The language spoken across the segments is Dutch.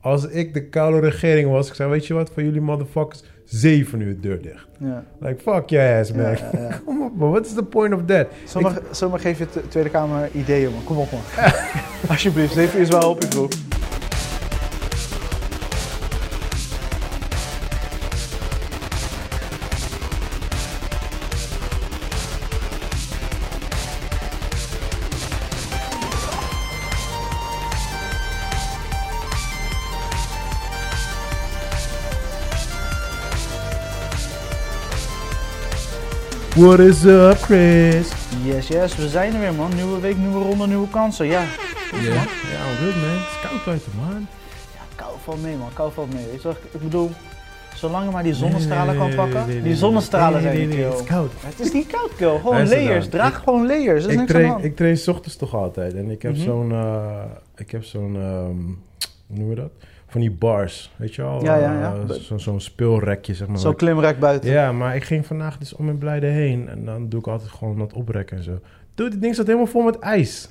Als ik de koude regering was, ik zei, weet je wat, voor jullie motherfuckers, zeven uur deur dicht. Ja. Like, fuck your ass, man. Ja, ja. Kom op, man. What is the point of that? Zomaar, zomaar geef je de Tweede Kamer ideeën, man. Kom op, man. Alsjeblieft, zeven uur is wel op, ik bedoel. What is up, Chris? Yes, yes, we zijn er weer, man. Nieuwe week, nieuwe ronde, nieuwe kansen. Ja. Goed, Ja, ja, good, man. Het is koud buiten, man. Ja, kou valt mee, man. Kou valt mee. Weet je wat? Ik bedoel, zolang je maar die zonnestralen Nee, nee, kan pakken. nee, nee, die zonnestralen nee, zijn nee, niet nee, kill. Het is koud. Het is niet koud, kill. Gewoon Luister layers. dan. Draag Ik- gewoon layers. Er is Ik niks aan de train, ik train 's ochtends toch altijd. En ik heb Mhm. zo'n, eh, ik heb zo'n, ehm, hoe noemen we dat? Van die bars, weet je wel? Ja, ja, ja. Eh, zo- Zo'n speelrekje, zeg maar. Zo'n klimrek buiten. Ja, maar ik ging vandaag dus om mijn blijde heen. En dan doe ik altijd gewoon dat oprekken en zo. Doe, dit ding zat helemaal vol met ijs.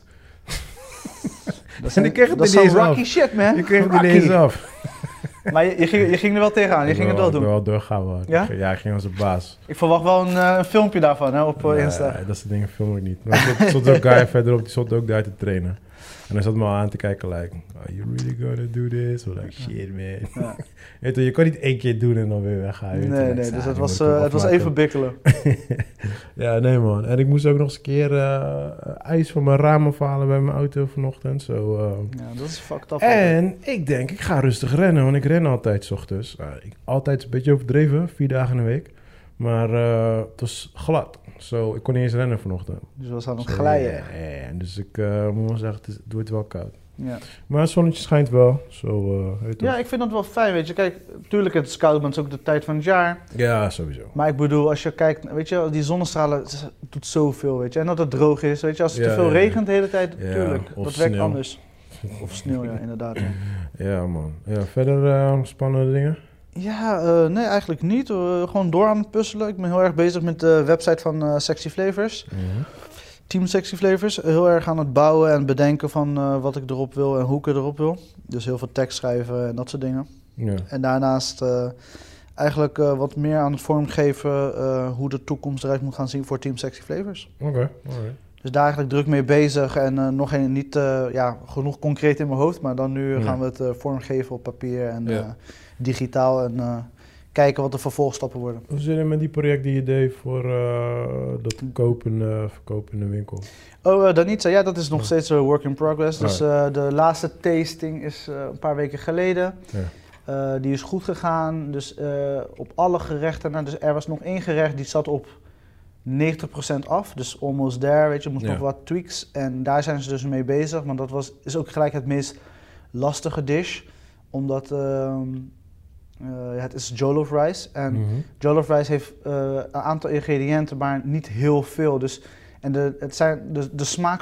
Dat En ik kreeg het dat is er niet zo'n eens rocky af. shit, man. Ik kreeg het Rocky. er niet eens af. Maar je, je, ging, je ging er wel tegenaan. Je Ik ging het wel doen. Ik wel doorgaan, man. Ja? Ik ging- Ja, ik ging als een baas. Ik verwacht wel een, eh, een filmpje daarvan hè, op eh, Nee, Insta. dat soort dingen film ik niet. Maar stond- stond ook guy verderop, die stond ook daar te trainen. En hij zat me al aan te kijken, like, are you really gonna do this? Or like, shit man. Ja. Weet je, je kan niet één keer doen en dan weer weggaan. Nee, nee, dus die het was, eh, toch het was even bikkelen. Ja, nee man. En ik moest ook nog eens een keer eh, ijs van mijn ramen halen bij mijn auto vanochtend. Zo, eh. Ja, dat is fucked up. En ik denk, ik ga rustig rennen, want ik ren altijd 's ochtends. Ik, altijd een beetje overdreven, vier dagen in de week. Maar eh, het was glad. Zo, ik kon niet eens rennen vanochtend. Dus we was aan het Zo, glijden. ja. Dus ik eh, moet wel zeggen, het, wordt wel koud. Ja. Maar het zonnetje schijnt wel. Zo, weet je ja, ik vind dat wel fijn, weet je. Kijk, tuurlijk het is koud, maar het is ook de tijd van het jaar. ja, sowieso. Maar ik bedoel, als je kijkt, weet je, die zonnestralen doet zoveel, weet je. En dat het droog is, weet je. Als het Ja, te veel regent de hele tijd, Ja, tuurlijk. of Dat werkt anders. Of sneeuw, ja, inderdaad. Ja, man. Ja, verder spannende dingen? Ja eh, nee, eigenlijk niet. Eh, gewoon door aan het puzzelen. Ik ben heel erg bezig met de website van eh, Sexy Flavors. Team Sexy Flavors. Heel erg aan het bouwen en bedenken van wat ik erop wil en hoe ik erop wil. Dus heel veel tekst schrijven en dat soort dingen. Ja. En daarnaast eigenlijk wat meer aan het vormgeven hoe de toekomst eruit moet gaan zien voor Team Sexy Flavors. Oké. Dus daar eigenlijk druk mee bezig en nog een, niet ja, genoeg concreet in mijn hoofd, maar dan nu Ja. gaan we het vormgeven op papier en Ja. Eh, digitaal en eh, kijken wat de vervolgstappen worden. Hoe zit het met die project die je deed voor eh, dat kopen, eh, verkopen in de winkel? Oh, uh, Danitza, ja, dat is nog Ja. steeds een work in progress. Dus eh, de laatste tasting is eh, een paar weken geleden. Ja. Eh, die is goed gegaan. Dus eh, op alle gerechten. Nou, dus er was nog één gerecht die zat op 90% af. Dus almost there, weet je. moest Ja. nog wat tweaks. En daar zijn ze dus mee bezig. Maar dat was, is ook gelijk het meest lastige dish. Omdat ehm, eh, het is jollof rice. En Mhm. Jollof rice heeft eh, een aantal ingrediënten, maar niet heel veel. Dus, en de, het zijn, de, de, smaak,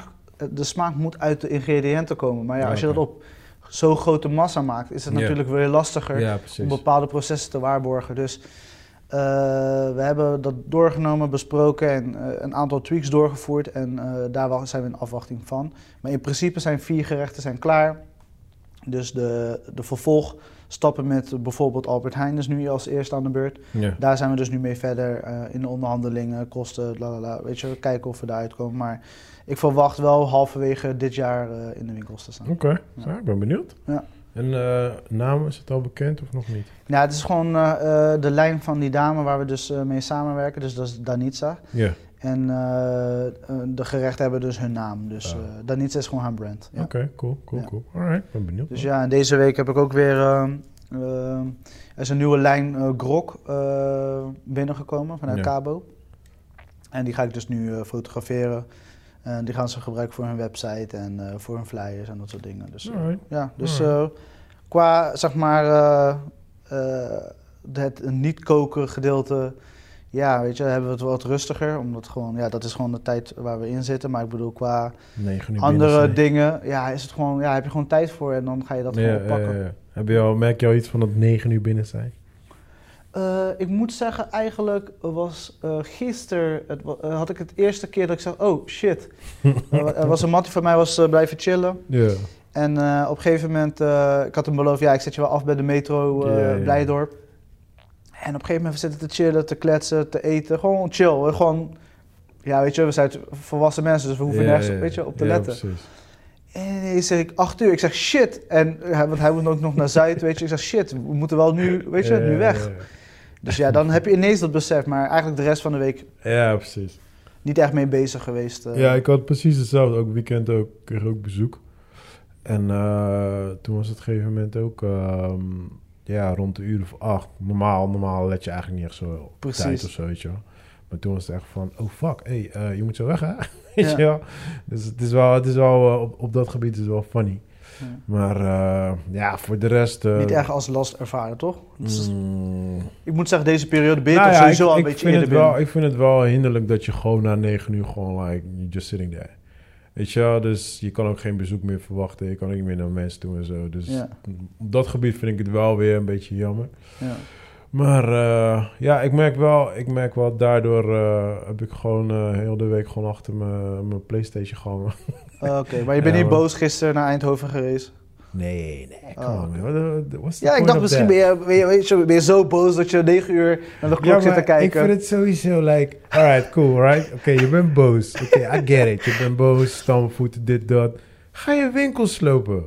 de smaak moet uit de ingrediënten komen. Maar ja, Ja, als je dat op zo'n grote massa maakt, is het natuurlijk weer lastiger Ja, om bepaalde processen te waarborgen. Dus eh, we hebben dat doorgenomen, besproken en een aantal tweaks doorgevoerd. En daar zijn we in afwachting van. Maar in principe zijn vier gerechten zijn klaar. Dus de, de vervolgstappen met bijvoorbeeld Albert Heijn is nu als eerste aan de beurt. Ja. Daar zijn we dus nu mee verder eh, in de onderhandelingen, kosten, la la la. Weet je, kijken of we daaruit komen. Maar ik verwacht wel halverwege dit jaar eh, in de winkels te staan. Oké, Ja. Nou, ik ben benieuwd. Ja. En eh naam, is het al bekend of nog niet? Ja, het is gewoon de lijn van die dame waar we dus mee samenwerken. Dus dat is Danitza. Ja, En eh, eh, de gerechten hebben dus hun naam. Dus Ah. eh, Danitza is gewoon haar brand. Ja. oké, cool, cool, Ja. cool. Alright, ik ben benieuwd. Dus ja, en deze week heb ik ook weer... er is een nieuwe lijn grok binnengekomen vanuit Ja. Cabo. En die ga ik dus nu fotograferen. En die gaan ze gebruiken voor hun website en voor hun flyers en dat soort dingen. Dus, ja, dus qua zeg maar het niet koken gedeelte, ja, weet je, hebben we het wat rustiger. Omdat gewoon, ja, dat is gewoon de tijd waar we in zitten. Maar ik bedoel, qua andere dingen, ja, is het gewoon, ja, heb je gewoon tijd voor en dan ga je dat Ja, gewoon ja, oppakken. ja, ja. Heb je al, merk je al iets van dat negen uur binnen zijn? Eh, ik moet zeggen, eigenlijk was eh gisteren, het, eh, had ik het eerste keer dat ik zei, oh shit. er wa- was een mattie van mij was blijven chillen. En op een gegeven moment, ik had hem beloofd, ja, ik zet je wel af bij de metro ja. En op een gegeven moment we zitten te chillen, te kletsen, te eten. Gewoon chill. Gewoon, ja, weet je, we zijn volwassen mensen, dus we hoeven Ja, nergens ja, weet je, op te ja, letten. precies. En zeg ik, acht uur. Ik zeg, shit. En hij- want hij moet ook nog naar Zuid, weet je. Ik zeg, shit, we moeten wel nu, weet je, nu weg. Dus ja, dan heb je ineens dat besef. Maar eigenlijk de rest van de week Ja, precies. niet echt mee bezig geweest. eh. Ja, ik had precies hetzelfde. Ook weekend ook, kreeg ook bezoek. En eh, toen was het gegeven moment ook ehm, ja, rond de uur of acht. Normaal, normaal let je eigenlijk niet echt zo op Precies. tijd of zo, weet je wel. Maar toen was het echt van, oh fuck, hey, eh, je moet zo weg, hè? weet Ja. je wel? Dus het is wel, het is wel eh, op, op dat gebied is het wel funny. Ja. Maar eh, ja, voor de rest... Niet echt als last ervaren, toch? Is- mm, Ik moet zeggen, deze periode ben je nou toch ja, sowieso ik, al een ik beetje vind het wel. Ik vind het wel hinderlijk dat je gewoon na negen uur gewoon like, you're just sitting there. Weet je wel, dus je kan ook geen bezoek meer verwachten. Je kan ook niet meer naar mensen toe en zo. Dus Ja. op dat gebied vind ik het wel weer een beetje jammer. Ja. Maar eh, ja, ik merk wel, ik merk wel daardoor eh, heb ik gewoon eh, heel de week gewoon achter mijn mijn Playstation gehangen. Oh, Oké, maar je bent Ja, niet boos gisteren naar Eindhoven geweest? Nee, nee, come Oh, Ja, ik dacht misschien ben je, ben, je, weet je, ben je zo boos dat je negen uur naar de klok Ja, zit te kijken. Ik vind het sowieso like, alright, cool, right? Oké, je bent boos. Oké, I get it. Je bent boos, stamvoeten, dit, dat. Ga je winkels slopen.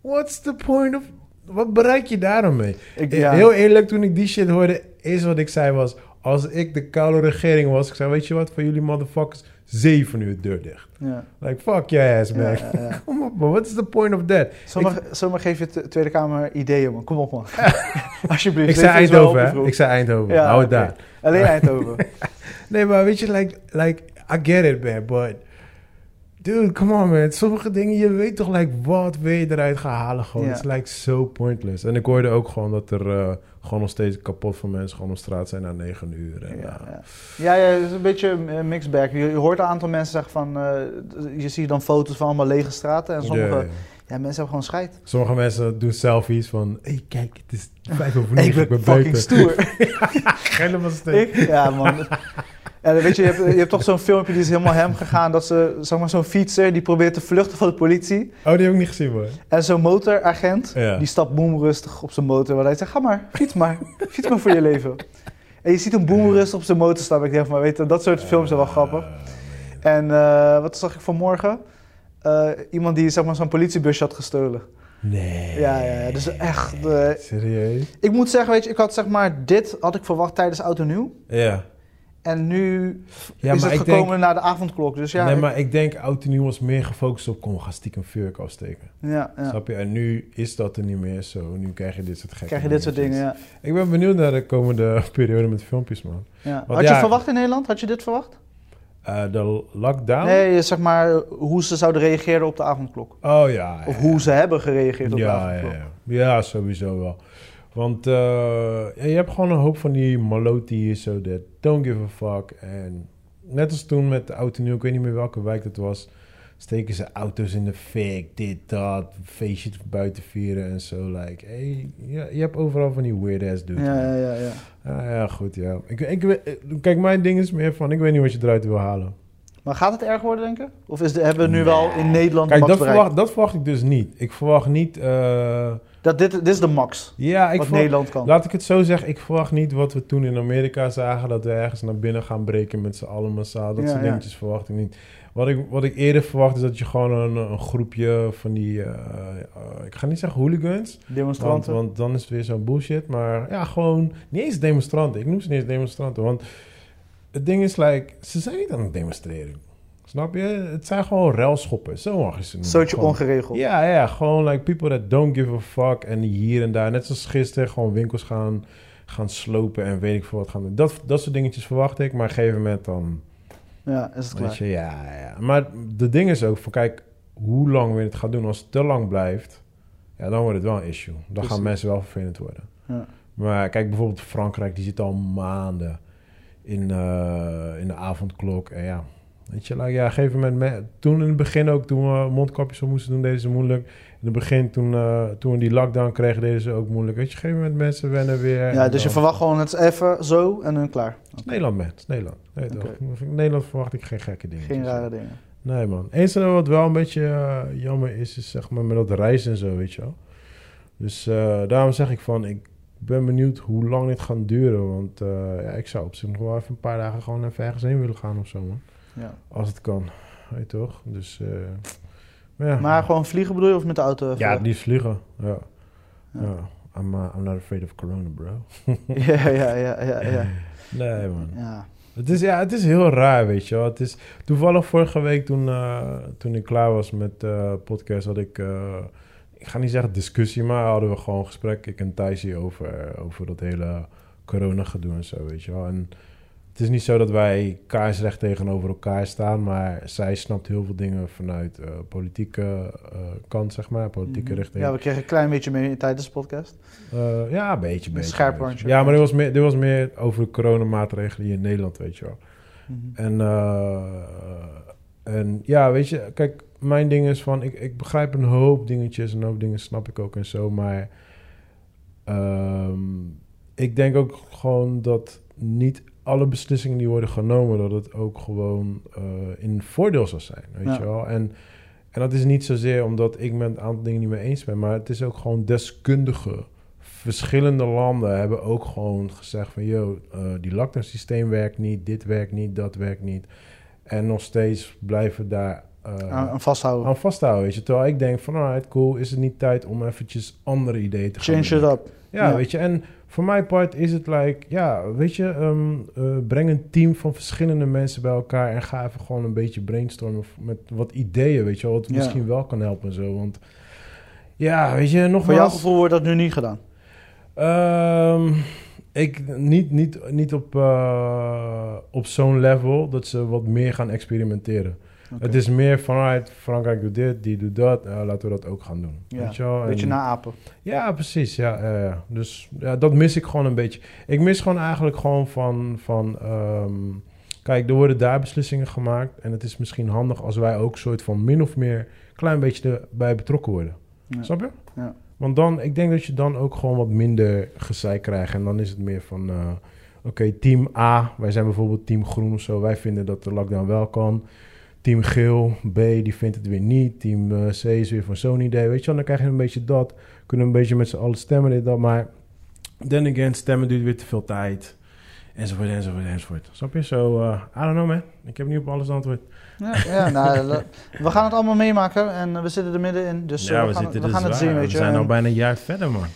What's the point of... Wat bereik je daar dan mee? Ik- Eh, ja. Heel eerlijk, toen ik die shit hoorde, is wat ik zei was... Als ik de koude regering was, ik zei, weet je wat, voor jullie motherfuckers, zeven uur deur dicht. Ja. Like, fuck your ass, man. Ja, ja, ja. Kom op, man. What is the point of that? Zomaar, zomaar geef je de Tweede Kamer ideeën, man. Kom op, man. Alsjeblieft. Ik zei Eindhoven, hè? Ik zei Eindhoven. Hou het daar. Alleen Eindhoven. Nee, maar weet je, like, like, I get it, man, but... Dude, come on, man. Sommige dingen, je weet toch, like, wat wil je eruit gaan halen gewoon. Het is, like, so pointless. En ik hoorde ook gewoon dat er eh, gewoon nog steeds kapot van mensen gewoon op straat zijn na negen uur. En, Ja, ja. ja. ja, ja, het is een beetje een mixed bag. Je, je hoort een aantal mensen zeggen van... eh, je ziet dan foto's van allemaal lege straten. En sommige... Ja, mensen hebben gewoon scheid. Sommige mensen doen selfies van, hey, kijk, het is vijf over negen, ik ben fucking stoer. Helemaal stuk. ik? Ja, man. Dan weet je, je hebt, je hebt toch zo'n filmpje die is helemaal hem gegaan. Dat ze, zeg maar, zo'n fietser die probeert te vluchten van de politie. Oh, die heb ik niet gezien, man. En zo'n motoragent, Ja. die stapt boemrustig op zijn motor. Want hij zegt, ga maar, fiets maar. Fiets maar voor je leven. En je ziet hem boemrustig op zijn motor staan. Ik denk van, weet je, dat soort films zijn wel grappig. En eh, wat zag ik vanmorgen? Eh, iemand die zeg maar, zo'n politiebusje had gestolen. Nee. Ja, ja, ja. Dus echt... eh, Serieus? ik moet zeggen, weet je, ik had zeg maar... Dit had ik verwacht tijdens en Nieuw. Ja. En nu Ja, is maar het gekomen denk... naar de avondklok. Dus ja, nee, ik- maar ik denk oud en nieuw was meer gefocust op... we gaan stiekem vuurwerk afsteken. ja, ja. Snap je? En nu is dat er niet meer zo. Nu krijg je dit soort gekke krijg je dit soort dingen, ja. Ik ben benieuwd naar de komende periode met filmpjes, man. ja. Want Had je verwacht in Nederland? Had je dit verwacht? Eh, de lockdown? Nee, zeg maar hoe ze zouden reageren op de avondklok. Oh ja. Of hoe ze hebben gereageerd op de ja, ja, avondklok. ja. ja, sowieso wel. Want eh, je hebt gewoon een hoop van die maloti zo that don't give a fuck. En net als toen met de auto nieuw, ik weet niet meer welke wijk dat was, steken ze auto's in de fik, dit, dat, feestje buiten vieren en zo. Like, hey, ja, je hebt overal van die weird ass dudes. Ja, ja, ja, ja. Goed, ja. Ik, ik, weet- kijk, mijn ding is meer van, ik weet niet wat je eruit wil halen. Maar gaat het erg worden, denk je? Of is de, hebben we nu wel in Nederland Kijk, dat verwacht, dat verwacht ik dus niet. Ik verwacht niet... eh, Dat dit, dit is de max, ja, ik wat Nederland kan. Laat ik het zo zeggen, ik verwacht niet wat we toen in Amerika zagen, dat we ergens naar binnen gaan breken met z'n allen massaal. Dat Ja, soort ja. dingetjes verwacht ik niet. Wat ik, wat ik eerder verwacht is dat je gewoon een, een groepje van die, eh, eh, ik ga niet zeggen hooligans, want, Demonstranten. want dan is het weer zo'n bullshit, maar ja, gewoon niet eens demonstranten. Ik noem ze niet eens demonstranten, want het ding is, like, ze zijn niet aan het demonstreren. Snap je? Het zijn gewoon relschoppen. Zo mag je ze noemen. Zootje Gewoon- ongeregeld. ja, ja, gewoon like people that don't give a fuck. En hier en daar, net zoals gisteren, gewoon winkels gaan, gaan slopen en weet ik veel wat gaan doen. Dat, dat soort dingetjes verwacht ik, maar op een gegeven moment dan, Ja, is het klaar. je, ja, ja. Maar de ding is ook van, kijk, hoe lang je het gaan doen? Als het te lang blijft, ja, dan wordt het wel een issue. Dan Precies. gaan mensen wel vervelend worden. Ja. Maar kijk, bijvoorbeeld Frankrijk, die zit al maanden in, eh, in de avondklok. En ja, weet je, ja, op een gegeven moment, me- toen in het begin ook, toen we mondkapjes op moesten doen, deden ze moeilijk. In het begin, toen, eh, toen we die lockdown kregen, deden ze ook moeilijk. Weet je, op een gegeven moment mensen wennen weer. Ja, dus je verwacht gewoon het even zo en dan klaar. Het is Nederland, man. Het is Nederland. Oké. toch? In Nederland verwacht ik geen gekke dingen. Geen rare dingen. Nee, man. Eens en wat wel een beetje eh, jammer is, is zeg maar met dat reizen en zo, weet je wel. Dus eh, daarom zeg ik van, ik ben benieuwd hoe lang dit gaat duren. Want eh, ja, ik zou op zich nog wel even een paar dagen gewoon even ergens heen willen gaan of zo, man. Ja. Als het kan, weet je toch? Dus, eh, maar ja. Maar gewoon vliegen bedoel je of met de auto? Ja, die vliegen, ja. Ja. I'm, uh, I'm not afraid of corona, bro. ja, ja, ja, ja, ja. Nee, man. ja. Het is, ja, het is heel raar, weet je wel. Het is, toevallig vorige week toen, eh, toen ik klaar was met de podcast... had ik, eh, ik ga niet zeggen discussie... maar hadden we gewoon gesprek, ik en Thijsie... over, over dat hele corona-gedoe en zo, weet je wel. En het is niet zo dat wij kaarsrecht tegenover elkaar staan... maar zij snapt heel veel dingen vanuit eh, politieke eh, kant, zeg maar. Politieke Mhm. richting. Ja, we kregen een klein beetje mee tijdens de podcast. Eh, ja, een beetje, Een scherp beetje. Ja, maar dit was, meer, dit was meer over de coronamaatregelen hier in Nederland, weet je wel. Mhm. En, en ja, weet je, kijk, mijn ding is van, ik, ik begrijp een hoop dingetjes, een hoop dingen snap ik ook en zo, maar ehm, ik denk ook gewoon dat niet alle beslissingen die worden genomen, dat het ook gewoon eh, in voordeel zal zijn, weet Ja. je wel. En, en dat is niet zozeer omdat ik met een aantal dingen niet mee eens ben, maar het is ook gewoon deskundigen. Verschillende landen hebben ook gewoon gezegd van... yo, eh, die lockdown systeem werkt niet, dit werkt niet, dat werkt niet. En nog steeds blijven daar eh, Aan, vasthouden. aan vasthouden, weet je. Terwijl ik denk van, alright, cool, is het niet tijd om eventjes andere ideeën te gaan Change it up. Ja, Ja. weet je. En voor mijn part is het like, ja, weet je, ehm, eh, breng een team van verschillende mensen bij elkaar en ga even gewoon een beetje brainstormen met wat ideeën, weet je wel, wat Ja. misschien wel kan helpen en zo. Want ja, weet je, Voor jouw gevoel wordt dat nu niet gedaan. ehm, ik niet, niet, niet op, eh, op zo'n level dat ze wat meer gaan experimenteren. Het is meer van, alright, Frankrijk doet dit, die doet dat, eh, laten we dat ook gaan doen. Ja, Weet je wel? Beetje En- naapen. ja, precies. Ja. Dus ja, dat mis ik gewoon een beetje. Ik mis gewoon eigenlijk gewoon van... van ehm, kijk, er worden daar beslissingen gemaakt. En het is misschien handig als wij ook soort van min of meer... een klein beetje erbij betrokken worden. Ja. Snap je? Ja. Want dan, ik denk dat je dan ook gewoon wat minder gezeik krijgt. En dan is het meer van... eh, Oké, team A, wij zijn bijvoorbeeld team groen of zo. Wij vinden dat de lockdown wel kan. Team geel, B, die vindt het weer niet. Team eh, C is weer van zo'n idee. Weet je wel, dan krijg je een beetje dat. Kunnen een beetje met z'n allen stemmen, dit, dat. Maar then again, stemmen duurt weer te veel tijd. Enzovoort, enzovoort, enzovoort. Snap je? Zo, eh, I don't know man. Ik heb niet op alles antwoord. Ja, ja nou, we gaan het allemaal meemaken en we zitten er middenin. Dus eh, we, gaan, we gaan het zien, weet je. We zijn al bijna een jaar verder, man.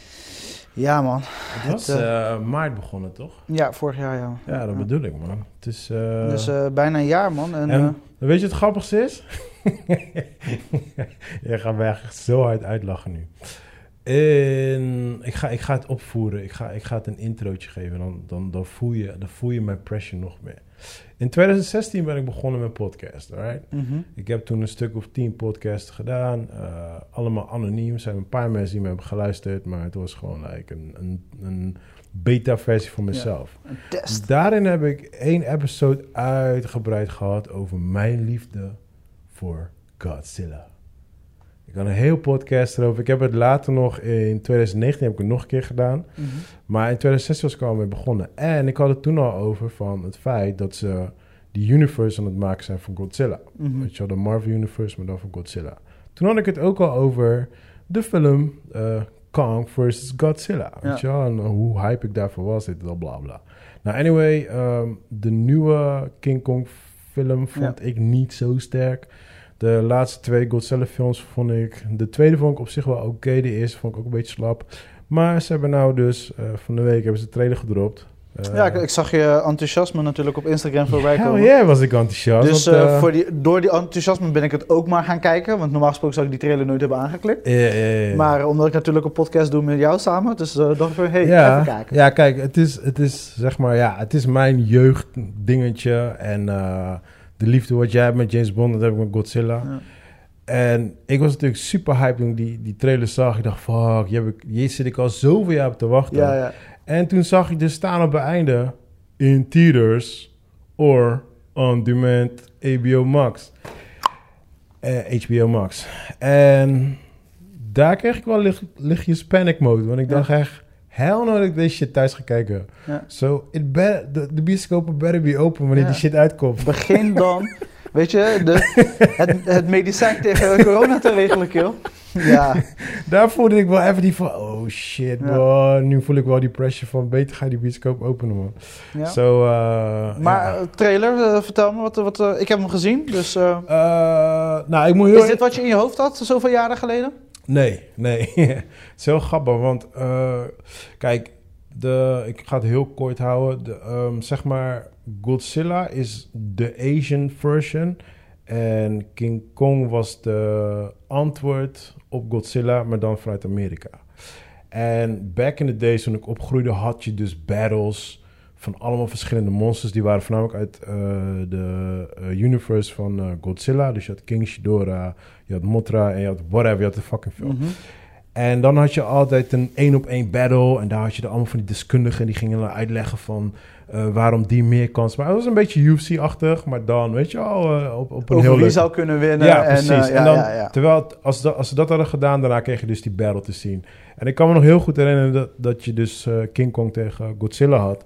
Ja, man. Het was Het, eh, maart begonnen, toch? Ja, vorig jaar, ja. Ja, dat bedoel ik, man. Het is... eh, Dus eh, bijna een jaar, man. En, En- eh, Weet je wat het grappigste is? Jij gaat mij echt zo hard uitlachen nu. En ik, ga, ik ga het opvoeren. Ik ga, ik ga het een introotje geven. Dan, dan, dan, voel je, dan voel je mijn pressure nog meer. In 2016 ben ik begonnen met podcast. Alright? mhm. Ik heb toen een stuk of tien podcasts gedaan. eh, allemaal anoniem. Er zijn een paar mensen die me hebben geluisterd. Maar het was gewoon like een, een, een beta-versie voor mezelf. Een test. Daarin heb ik één episode uitgebreid gehad over mijn liefde voor Godzilla. Ik had een heel podcast erover. Ik heb het later nog in 2019 heb ik het nog een keer gedaan. Mhm. Maar in 2016 was ik al mee begonnen. En ik had het toen al over van het feit dat ze die universe aan het maken zijn van Godzilla. Mhm. Weet je wel, de Marvel Universe, maar dan van Godzilla. Toen had ik het ook al over de film eh, Kong vs. Godzilla. Weet je wel, en hoe hype ik daarvoor was, dit, dat, bla bla. Nou, anyway, ehm, de nieuwe King Kong film vond ik niet zo sterk. De laatste twee Godzilla films vond ik... De tweede vond ik op zich wel oké. De eerste vond ik ook een beetje slap. Maar ze hebben nou dus... eh, van de week hebben ze de trailer gedropt. Eh, Ja, ik, ik zag je enthousiasme natuurlijk op Instagram voorbij komen. yeah, was ik enthousiast. Dus want, eh, voor die, door die enthousiasme ben ik het ook maar gaan kijken. Want normaal gesproken zou ik die trailer nooit hebben aangeklikt. ja, ja, ja. Maar omdat ik natuurlijk een podcast doe met jou samen. Dus eh dacht ik van, hey, ja, even kijken. Ja, kijk, het is, het is zeg maar, ja, het is mijn jeugddingetje. En de liefde wat jij hebt met James Bond, dat heb ik met Godzilla. Ja. En ik was natuurlijk super hyped toen ik die, die trailer zag. Ik dacht, fuck, hier, heb ik, hier zit ik al zoveel jaar op te wachten. Ja, ja. En toen zag ik dus staan op het einde in theaters or on demand HBO Max. Eh, HBO Max. En daar kreeg ik wel licht, lichtjes panic mode. Want ik dacht echt, hell no dat ik deze shit thuis ga kijken. Ja. So, it better, de, de bioscopen better be open wanneer Ja. die shit uitkomt. Begin dan Weet je, de, het, het medicijn tegen corona te regelen, kill. Ja, Daar voelde ik wel even die van, oh shit, Ja. boy. Nu voel ik wel die pressure van, beter ga je die bioscoop openen, man. ja. Zo, eh, Maar ja. eh, trailer, eh, vertel me wat, wat ik heb hem gezien. Dus nou, ik moet heel is dit wat je in je hoofd had zoveel jaren geleden? Nee, nee. het is heel grappig, want eh, kijk, de, ik ga het heel kort houden. De, ehm, zeg maar, Godzilla is de Asian version. En King Kong was de antwoord op Godzilla, maar dan vanuit Amerika. En back in the days, toen ik opgroeide, had je dus battles van allemaal verschillende monsters. Die waren voornamelijk uit eh, de eh, universe van eh, Godzilla. Dus je had King Ghidorah, je had Mothra en je had whatever, je had de fucking film. Mhm. En dan had je altijd een één op één battle. En daar had je er allemaal van die deskundigen. Die gingen uitleggen van waarom die meer kans. Maar het was een beetje UFC-achtig. Maar dan, weet je eh, op, op een Over heel wie leuk... zou kunnen winnen. Ja, en, precies. ja, en dan, ja, ja. terwijl, als, dat, als ze dat hadden gedaan, daarna kreeg je dus die battle te zien. En ik kan me nog heel goed herinneren dat, dat je dus King Kong tegen Godzilla had.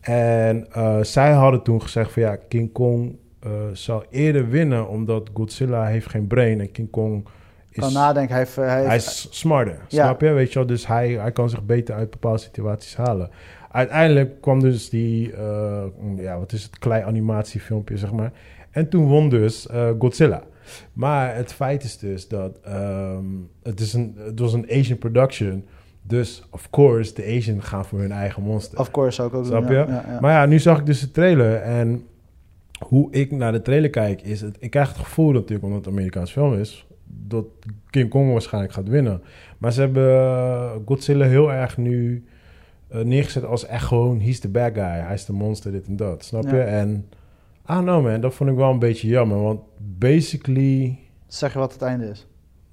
En eh, zij hadden toen gezegd van ja, King Kong eh, zou eerder winnen, omdat Godzilla heeft geen brain en King Kong is... kan nadenken. Hij, heeft- hij, heeft- Hij is smarter, Ja. snap je? Weet je wel, dus hij, hij kan zich beter uit bepaalde situaties halen. Uiteindelijk kwam dus die, eh, ja, wat is het, klei animatiefilmpje, zeg maar. En toen won dus eh, Godzilla. Maar het feit is dus dat ehm, het, is een, het was een Asian production. Dus, of course, de Asian gaan voor hun eigen monster. Of course zou ik ook Snap doen. je? Ja, ja, ja. Maar ja, nu zag ik dus de trailer en hoe ik naar de trailer kijk is het, ik krijg het gevoel natuurlijk omdat het een Amerikaans film is, dat King Kong waarschijnlijk gaat winnen. Maar ze hebben eh, Godzilla heel erg nu eh, neergezet als echt gewoon, he's the bad guy, hij is de monster, dit en dat, snap je? En, ah no man, dat vond ik wel een beetje jammer, want basically, Zeg je wat het einde is.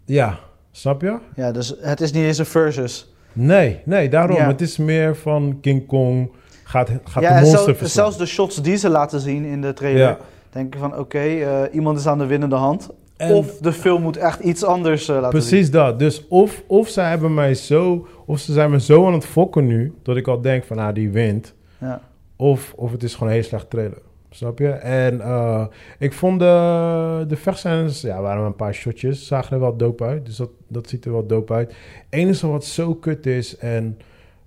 ja, snap je? Ja, dus het is niet eens een versus. Nee, nee, daarom, Ja. het is meer van King Kong gaat, gaat ja, de monster zelf- verslaan. zelfs de shots die ze laten zien in de trailer. Ja. Denk je van, oké, eh, iemand is aan de winnende hand. En- of de film moet echt iets anders eh, laten zien. Precies dat. Dus of, of zij hebben mij zo, of ze zijn me zo aan het fokken nu, dat ik al denk van, ah, die wint. Ja. Of, of het is gewoon een hele slechte trailer. Snap je? En eh, ik vond de, de vechtscènes, ja, waren een paar shotjes, zagen er wel dope uit. Dus dat, dat ziet er wel dope uit. enige wat zo kut is, en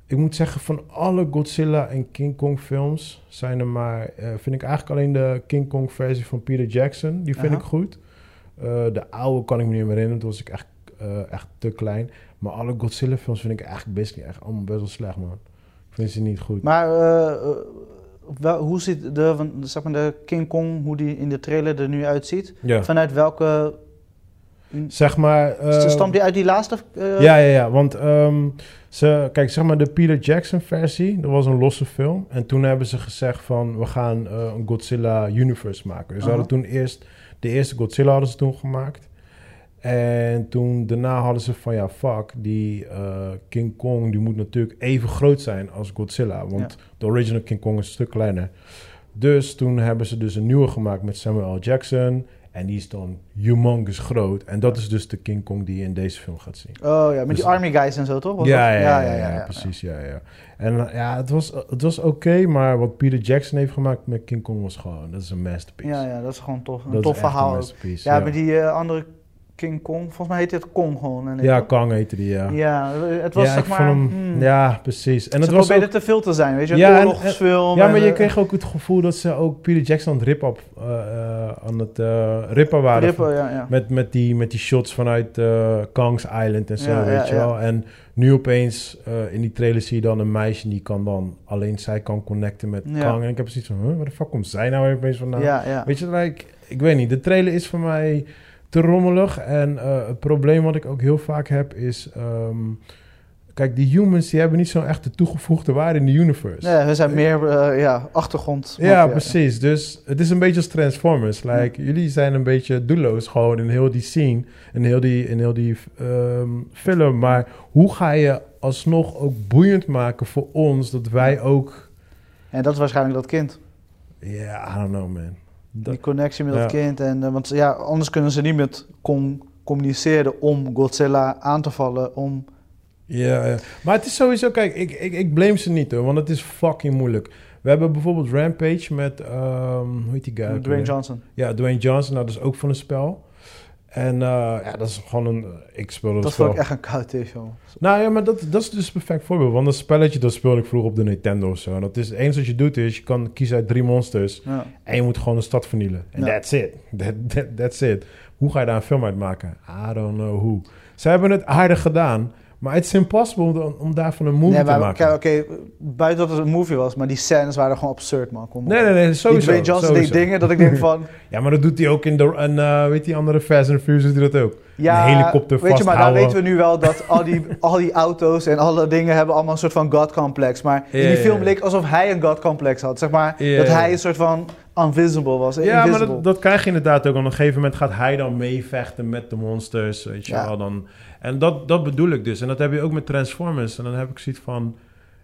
ik moet zeggen, van alle Godzilla en King Kong films zijn er maar, eh, vind ik eigenlijk alleen de King Kong versie van Peter Jackson, die vind Aha. ik goed. Eh, de oude kan ik me niet meer herinneren, toen was ik echt, echt te klein. Maar alle Godzilla films vind ik eigenlijk best niet echt allemaal best wel slecht, man. Ik vind ze niet goed. Maar wel, hoe ziet de, zeg maar de King Kong, hoe die in de trailer er nu uitziet? ja. Vanuit welke... Zeg maar... eh, stamt die uit die laatste... eh, Ja, ja, ja. Want ehm, ze, kijk, zeg maar de Peter Jackson versie, dat was een losse film. En toen hebben ze gezegd van, we gaan eh, een Godzilla universe maken. Dus ze Aha. hadden toen eerst, de eerste Godzilla hadden ze toen gemaakt. En toen, daarna hadden ze van, ja, fuck, die eh, King Kong, die moet natuurlijk even groot zijn als Godzilla. Want de original King Kong is een stuk kleiner. Dus toen hebben ze dus een nieuwe gemaakt met Samuel L. Jackson. En die is dan humongous groot. En dat is dus de King Kong die je in deze film gaat zien. Oh ja, met Dus- die army guys en zo toch? Ja ja ja, ja, precies. Ja, ja. En eh, ja, het was, het was oké, maar wat Peter Jackson heeft gemaakt met King Kong was gewoon, dat is een masterpiece. Ja, ja, dat is gewoon tof. Een dat tof verhaal. Ja, maar die eh, andere King Kong, volgens mij heet het Kong gewoon. En ja Kong heette die, ja. Ja, het was ja, zeg maar... hem, hmm, ja, precies. En ze het was probeerden ook, te veel te zijn, weet je, een Ja, oorlogsfilm. ja, maar en, je kreeg ook het gevoel dat ze ook Peter Jackson aan het rippen, op, eh, eh, aan het eh, rippen waren. Rippen, ja, ja. Met, met, die, met die shots vanuit Kong's Island en zo, Ja, weet je wel. En nu opeens in die trailer zie je dan een meisje die kan dan alleen zij kan connecten met. Kong. En ik heb precies van, huh, waar de fuck komt zij nou weer opeens vandaan? ja, ja. Weet je, like, ik weet niet. De trailer is voor mij te rommelig. En eh, het probleem wat ik ook heel vaak heb is... ehm, kijk, die humans die hebben niet zo'n echte toegevoegde waarde in de universe. Nee, we zijn meer eh, ja, achtergrond. Ja, precies. Dus het is een beetje als Transformers. Like, Jullie zijn een beetje doelloos gewoon in heel die scene, in heel die, in heel die ehm, film. Maar hoe ga je alsnog ook boeiend maken voor ons, dat wij ook... En dat is waarschijnlijk dat kind. Ja, I don't know man. Die connectie met dat kind. En, eh, want ja, anders kunnen ze niet met communiceren om Godzilla aan te vallen. Om, Ja, ja. maar het is sowieso, kijk, ik, ik, ik blame ze niet hoor, want het is fucking moeilijk. We hebben bijvoorbeeld Rampage met, ehm, hoe heet die guy? Dwayne? Johnson. Ja, Dwayne Johnson, nou, dat is ook van een spel. En eh, ja, dat is gewoon een... Ik speel dat, vond ik echt een koud film. Nou ja, maar dat, dat is dus een perfect voorbeeld. Want dat spelletje, dat speelde ik vroeger op de Nintendo of zo. En dat is, eens wat je doet is, je kan kiezen uit drie monsters. Ja. En je moet gewoon een stad vernielen. En Ja. that's it. That, that- that's it. Hoe ga je daar een film uit maken? I don't know who. Ze hebben het aardig gedaan. Maar het is impossible om, om daarvan een movie Nee, te maken. oké, buiten dat het een movie was, maar die scènes waren gewoon absurd, man. Kom. Nee, nee, Die. Dwayne Johnson sowieso. deed dingen dat ik denk van... Ja, maar dat doet hij ook in de... En, eh, weet die andere Fast and Furious doet hij dat ook. Ja, Een helikopter weet je, maar dan weten we nu wel dat al die, al die auto's en alle dingen hebben allemaal een soort van God-complex. Maar in die film leek alsof hij een God-complex had. Zeg maar, dat hij een soort van invisible was. Ja, maar dat, dat krijg je inderdaad ook. Op een gegeven moment gaat hij dan meevechten met de monsters, weet je Ja. wel. Dan, en dat, dat bedoel ik dus. En dat heb je ook met Transformers. En dan heb ik zoiets van...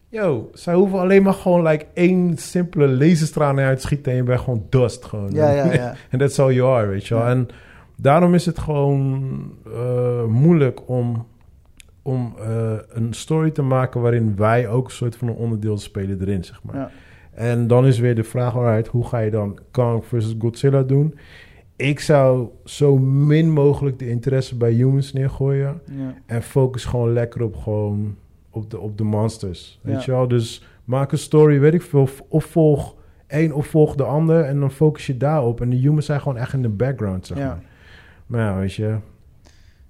Yo, zij hoeven alleen maar gewoon like één simpele laserstraal naar je uit te schieten... en je bent gewoon dust gewoon. Ja, ja, ja. En that's all you are, weet je wel. Ja. En daarom is het gewoon eh, moeilijk om, om eh, een story te maken... waarin wij ook een soort van een onderdeel spelen erin, zeg maar. Ja. En dan is weer de vraag, alright, hoe ga je dan Kong versus Godzilla doen? Ik zou zo min mogelijk de interesse bij humans neergooien. Ja. En focus gewoon lekker op, gewoon op, de, op de monsters. Weet Ja. je wel? Dus maak een story, weet ik veel. Of volg één of volg de ander. En dan focus je daarop. En de humans zijn gewoon echt in de background, zeg Ja. maar. Maar ja, weet je.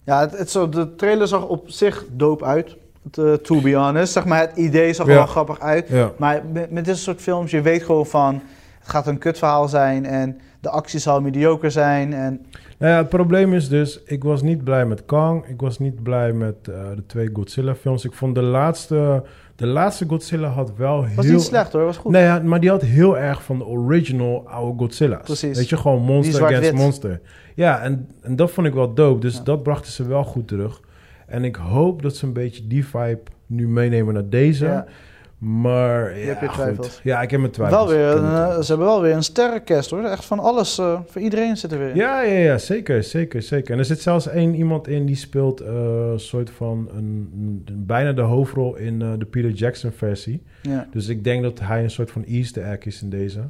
Ja, het, het zo, de trailer zag op zich dope uit. To, to be honest. Zeg maar, het idee zag er Ja. wel grappig uit. Ja. Maar met, met dit soort films, je weet gewoon van... Het gaat een kutverhaal zijn en de actie zal mediocre zijn. En Nou ja, het probleem is dus, ik was niet blij met Kong. Ik was niet blij met eh, de twee Godzilla-films. Ik vond de laatste, de laatste Godzilla had wel heel... was niet slecht hoor, was goed. Nee, ja, maar die had heel erg van de original oude Godzilla's. Precies. Weet je, gewoon monster against monster. Ja, en, en dat vond ik wel dope. Dus Ja. dat brachten ze wel goed terug. En ik hoop dat ze een beetje die vibe nu meenemen naar deze. Ja. Maar ja, heb je goed. twijfels. Ja, ik heb mijn twijfels. Wel weer, een, eh, ze hebben wel weer een sterrencast hoor. Echt van alles, eh, voor iedereen zit er weer in. Ja, ja, ja, zeker, zeker, zeker. En er zit zelfs één iemand in die speelt een soort van een, een- bijna de hoofdrol in de Peter Jackson versie. Ja. Dus ik denk dat hij een soort van Easter egg is in deze.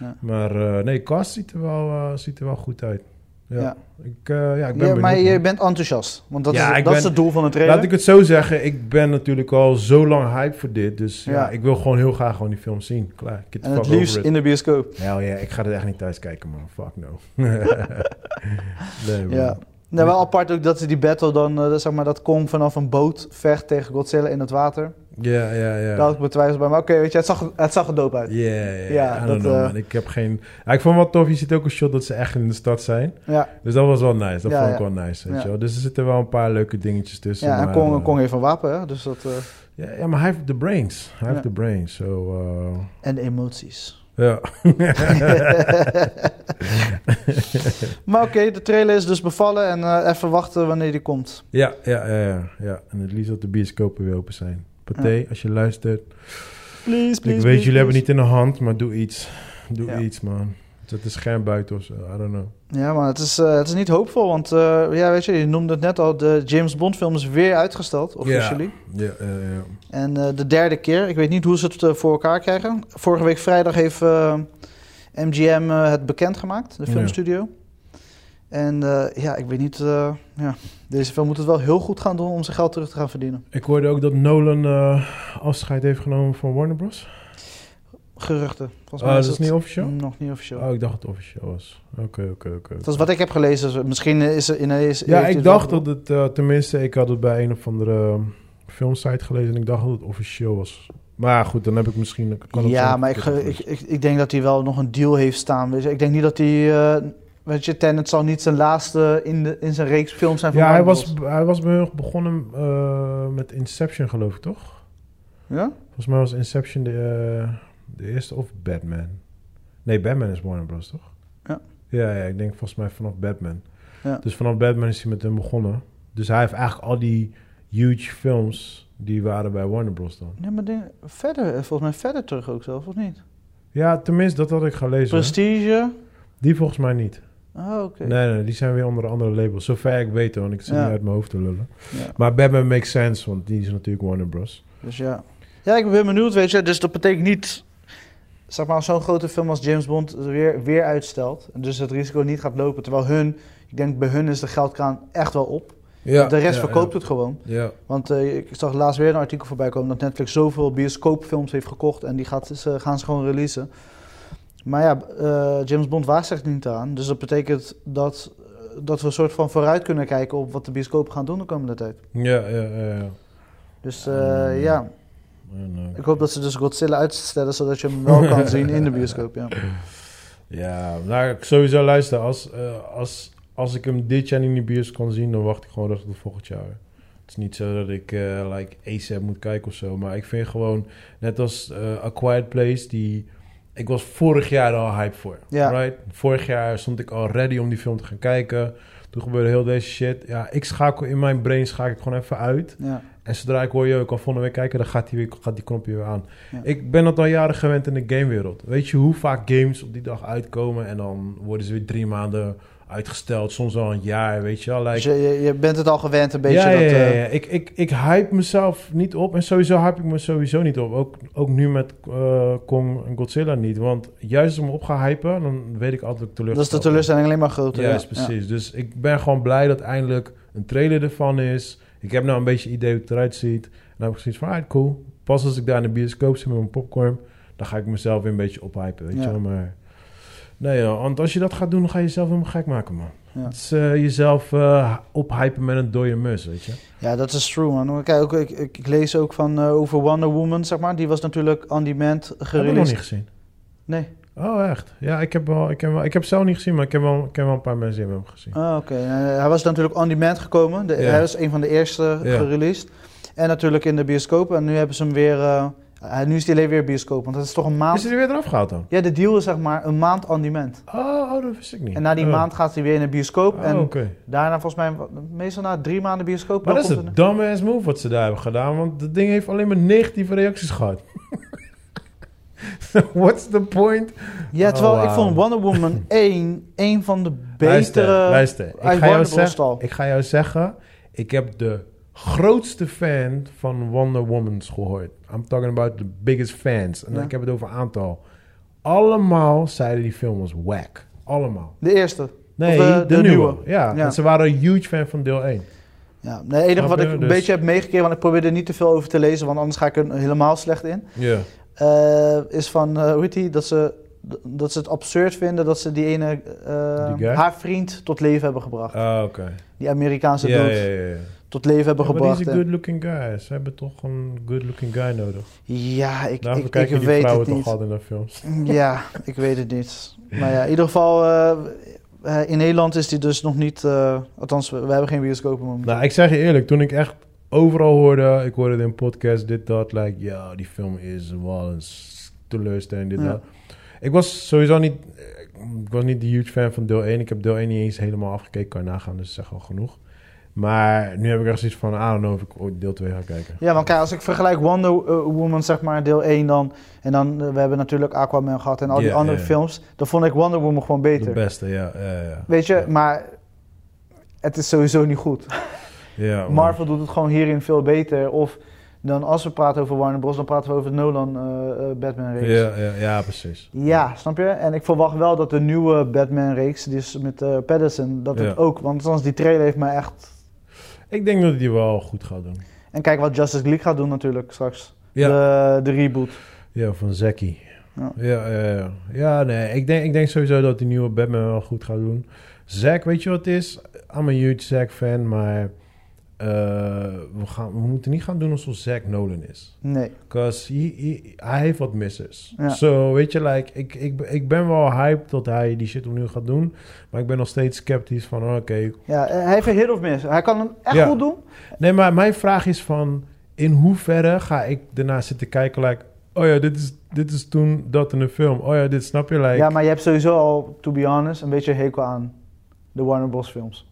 Ja. Maar nee, cast ziet er wel, ziet er wel goed uit. Ja, Ja. Ik, eh, ja, ik ben Ja, maar je man. bent enthousiast. Want dat, Ja, is, dat is het doel van de trailer. Laat ik het zo zeggen, ik ben natuurlijk al zo lang hype voor dit. Dus ja, Ja. ik wil gewoon heel graag gewoon die film zien. Klaar, en het liefst in de bioscoop. Hell yeah, ik ga er echt niet thuis kijken, man. Fuck no. nee, man. Ja. Nou, wel apart ook dat ze die battle dan, eh, zeg maar, dat Kong vanaf een boot vecht tegen Godzilla in het water. Ja, ja, ja. Daar had ik mijn twijfels bij. Maar oké, weet je, het zag, het zag er dope uit. Ja, ja, ja. Ja, I don't dat, know, eh. Ik heb geen... Ja, ik vond het wel tof. Je ziet ook een shot dat ze echt in de stad zijn. Ja, Dus dat was wel nice. Dat Ja, vond ik wel nice, weet je wel. Dus er zitten wel een paar leuke dingetjes tussen. ja en maar, Kong, eh, Kong heeft een wapen, hè? Dus dat, eh, ja, ja, maar hij heeft de brains. Hij heeft de brains. So, en de emoties. ja. Maar oké, de trailer is dus bevallen en even wachten wanneer die komt. ja, ja, ja, ja, ja. En het liefst dat de bioscopen weer open zijn. Pathé, als je luistert. Please, ik weet, jullie hebben niet in de hand, maar doe iets. Doe Ja. iets, man. Zet een scherm buiten of zo. I don't know. Ja, maar het is, eh, het is niet hoopvol, want eh, ja, weet je, je noemde het net al, de James Bond film is weer uitgesteld, officially. Ja, ja, ja. En eh, de derde keer, ik weet niet hoe ze het voor elkaar krijgen. Vorige week vrijdag heeft MGM het bekendgemaakt, de Ja. filmstudio. En eh, ja, ik weet niet, eh, ja, deze film moet het wel heel goed gaan doen om zijn geld terug te gaan verdienen. Ik hoorde ook dat Nolan eh, afscheid heeft genomen van Warner Bros. Geruchten. Volgens Oh, mij dat is is het niet officieel? nog niet officieel. Oh, ik dacht dat het officieel was. Oké, oké, oké. Dat is wat ik heb gelezen. Misschien is er ineens... Ja, ik dacht dat het, tenminste, ik had het bij een of andere um, filmsite gelezen en ik dacht dat het officieel was. Maar goed, dan heb ik misschien... Kan ja, maar ik, ik, ik, ik denk dat hij wel nog een deal heeft staan. Weet je. Ik denk niet dat hij... weet je, Tenet zal niet zijn laatste in, de, in zijn reeks films zijn van Ja, hij was, hij was begonnen eh, met Inception, geloof ik, toch? Ja? Volgens mij was Inception de, eh, de eerste of Batman. Nee, Batman is Warner Bros, toch? Ja. Ja, ja, ik denk volgens mij vanaf Batman. Ja. Dus vanaf Batman is hij met hem begonnen. Dus hij heeft eigenlijk al die huge films, die waren bij Warner Bros dan. Ja, maar denk, verder, eh, volgens mij verder terug ook zelf, of niet? Ja, tenminste, dat had ik gelezen. Prestige? Die volgens mij niet. Oh, oké. Nee, nee, die zijn weer onder andere labels. Zover ik weet, want ik zit Ja. niet uit mijn hoofd te lullen. Ja. Maar Batman makes sense, want die is natuurlijk Warner Bros. Dus ja. Ja, ik ben benieuwd, weet je. Dus dat betekent niet... zeg maar, zo'n grote film als James Bond weer, weer uitstelt. En dus het risico niet gaat lopen. Terwijl hun, ik denk bij hun is de geldkraan echt wel op. Ja, de rest ja, verkoopt ja. het gewoon. Ja, Want eh, ik zag laatst weer een artikel voorbij komen dat Netflix zoveel bioscoopfilms heeft gekocht en die gaat, ze, gaan ze gewoon releasen. Maar ja, eh, James Bond waagt zich niet aan. Dus dat betekent dat, eh, dat we een soort van vooruit kunnen kijken op wat de bioscopen gaan doen de komende tijd. ja, ja, ja. ja. Dus eh, ja, ik hoop dat ze dus Godzilla uitstellen zodat je hem wel kan zien in de bioscoop. Ja. Ja, nou, ik sowieso luisteren. Als, als, als ik hem dit jaar in de bios kan zien, dan wacht ik gewoon tot volgend jaar. Het is niet zo dat ik eh like ASAP moet kijken of zo. Maar ik vind gewoon, net als A Quiet Place, die... Ik was vorig jaar al hype voor. Ja. Right? Vorig jaar stond ik al ready om die film te gaan kijken. Toen gebeurde heel deze shit. Ja, ik schakel in mijn brain schakel ik gewoon even uit. Ja. En zodra ik hoor, je, ik kan volgende week kijken, dan gaat die, weer, gaat die knopje weer aan. Ja. Ik ben dat al jaren gewend in de gamewereld. Weet je hoe vaak games op die dag uitkomen en dan worden ze weer drie maanden uitgesteld, soms al een jaar, weet je wel. Like, Dus je, je, bent het al gewend een beetje. ja, dat, ja, ja, eh, ja. Ik, ik, ik hype mezelf niet op en sowieso hype ik me sowieso niet op. Ook, ook nu met eh, Kong en Godzilla niet. Want juist me op ga hypen, dan weet ik altijd ik dat is de teleurstelling alleen maar groter. Juist, ja. precies. Dus ik ben gewoon blij dat eindelijk een trailer ervan is. Ik heb nou een beetje idee hoe het eruit ziet. En dan heb ik zoiets van, ah, cool. Pas als ik daar in de bioscoop zit met mijn popcorn, dan ga ik mezelf weer een beetje ophypen, weet je wel. Maar nee, ja, want als je dat gaat doen, dan ga je jezelf helemaal gek maken, man. Ja. Het is eh, jezelf eh, ophypen met een dode mus, weet je. Ja, dat is true, man. Kijk, ook, ik, ik, ik lees ook van eh, over Wonder Woman, zeg maar. Die was natuurlijk on demand Heb ik nog gereleased. niet gezien. Nee. Oh, echt? Ja, ik heb wel, ik heb wel, ik heb zelf niet gezien, maar ik heb wel, ik heb wel een paar mensen hebben hem gezien. Ah, oké. Hij was natuurlijk on demand gekomen. De. Hij was een van de eerste Ja. gereleased. En natuurlijk in de bioscoop. En nu hebben ze hem weer... eh, nu is hij alleen weer bioscoop. Want dat is toch een maand... Is hij er weer eraf gehaald dan? Ja, de deal is zeg maar een maand on demand. Oh, oh, dat wist ik niet. En na die Oh. maand gaat hij weer in de bioscoop. Oh, en daarna volgens mij, meestal na drie maanden bioscoop. Maar dat is een dumbass move wat ze daar hebben gedaan. Want dat ding heeft alleen maar negatieve reacties gehad. What's the point? Ja, terwijl Oh, ik wauw. vond Wonder Woman 1 een van de Luister, betere... luister. Ik uit ga, jou zeggen, ik ga jou zeggen, ik heb de grootste fan van Wonder Woman's gehoord. I'm talking about the biggest fans. En Ja. ik heb het over aantal. Allemaal zeiden die film was whack. Allemaal. De eerste. Nee, Of, eh, de, de nieuwe. nieuwe. Ja, Ja. en ze waren een huge fan van deel 1. Ja, nee, het enige wat ik een Dus- beetje heb meegekregen, want ik probeerde er niet te veel over te lezen, want anders ga ik er helemaal slecht in. Ja. eh, is van, hoe heet die, dat ze, dat ze het absurd vinden dat ze die ene, Die haar vriend tot leven hebben gebracht. Ah, oké. Die Amerikaanse Ja, dood ja, ja, ja. Tot leven hebben Ja, gebracht. een good-looking guy. Ze hebben toch een good-looking guy nodig. Ja, ik, Daarom ik, ik kijken die weet vrouwen het toch niet. altijd naar films. Ja, ik weet het niet. Maar ja, in ieder geval, eh, eh, in Nederland is die dus nog niet, eh, althans, we, we hebben geen momenteel. Nou, ik zeg je eerlijk, toen ik echt overal hoorde, ik hoorde het in podcast, dit, dat, like, ja, die film is wel een teleurstelling, dit, Ja. dat. Ik was sowieso niet, ik was niet de huge fan van deel 1. Ik heb deel 1 niet eens helemaal afgekeken, kan je nagaan, dus dat is echt al genoeg. Maar nu heb ik echt zoiets van, don't know of ik ooit deel 2 ga kijken. Ja, want kijk, als ik vergelijk Wonder eh, Woman, zeg maar, deel 1 dan... En dan, eh, we hebben natuurlijk Aquaman gehad en al die andere films. Dan vond ik Wonder Woman gewoon De beter. beste, ja. ja, ja. Weet je, Ja. maar het is sowieso niet goed. Ja. Marvel doet het gewoon hierin veel beter. Of dan als we praten over Warner Bros., dan praten we over de Nolan eh, Batman-reeks. Ja, ja, ja, precies. Ja, snap je? En ik verwacht wel dat de nieuwe Batman-reeks, die is met eh Pattinson, dat het Ja. ook... Want anders die trailer heeft mij echt... Ik denk dat hij wel goed gaat doen. En kijk wat Justice League gaat doen natuurlijk straks. Ja, De, de reboot. ja van. Ja. Ja, ja, ja. ja nee, ik denk, ik denk sowieso dat die nieuwe Batman wel goed gaat doen. Zack, weet je wat het is? I'm a huge Zack fan, maar eh, we, gaan, we moeten niet gaan doen alsof Zack Nolan is. Nee. Because he, he- hij heeft wat misses. Ja. So, weet je, like, ik, ik, ik ben wel hyped dat hij die shit opnieuw gaat doen. Maar ik ben nog steeds sceptisch van, oh, oké. Ja, hij heeft een hit of miss. Hij kan hem echt Ja. goed doen. Nee, maar mijn vraag is van, in hoeverre ga ik daarna zitten kijken, like, oh ja, dit is, dit is toen dat in een film. Oh ja, dit snap je, like... Ja, maar je hebt sowieso al, to be honest, een beetje hekel aan de Warner Bros. films.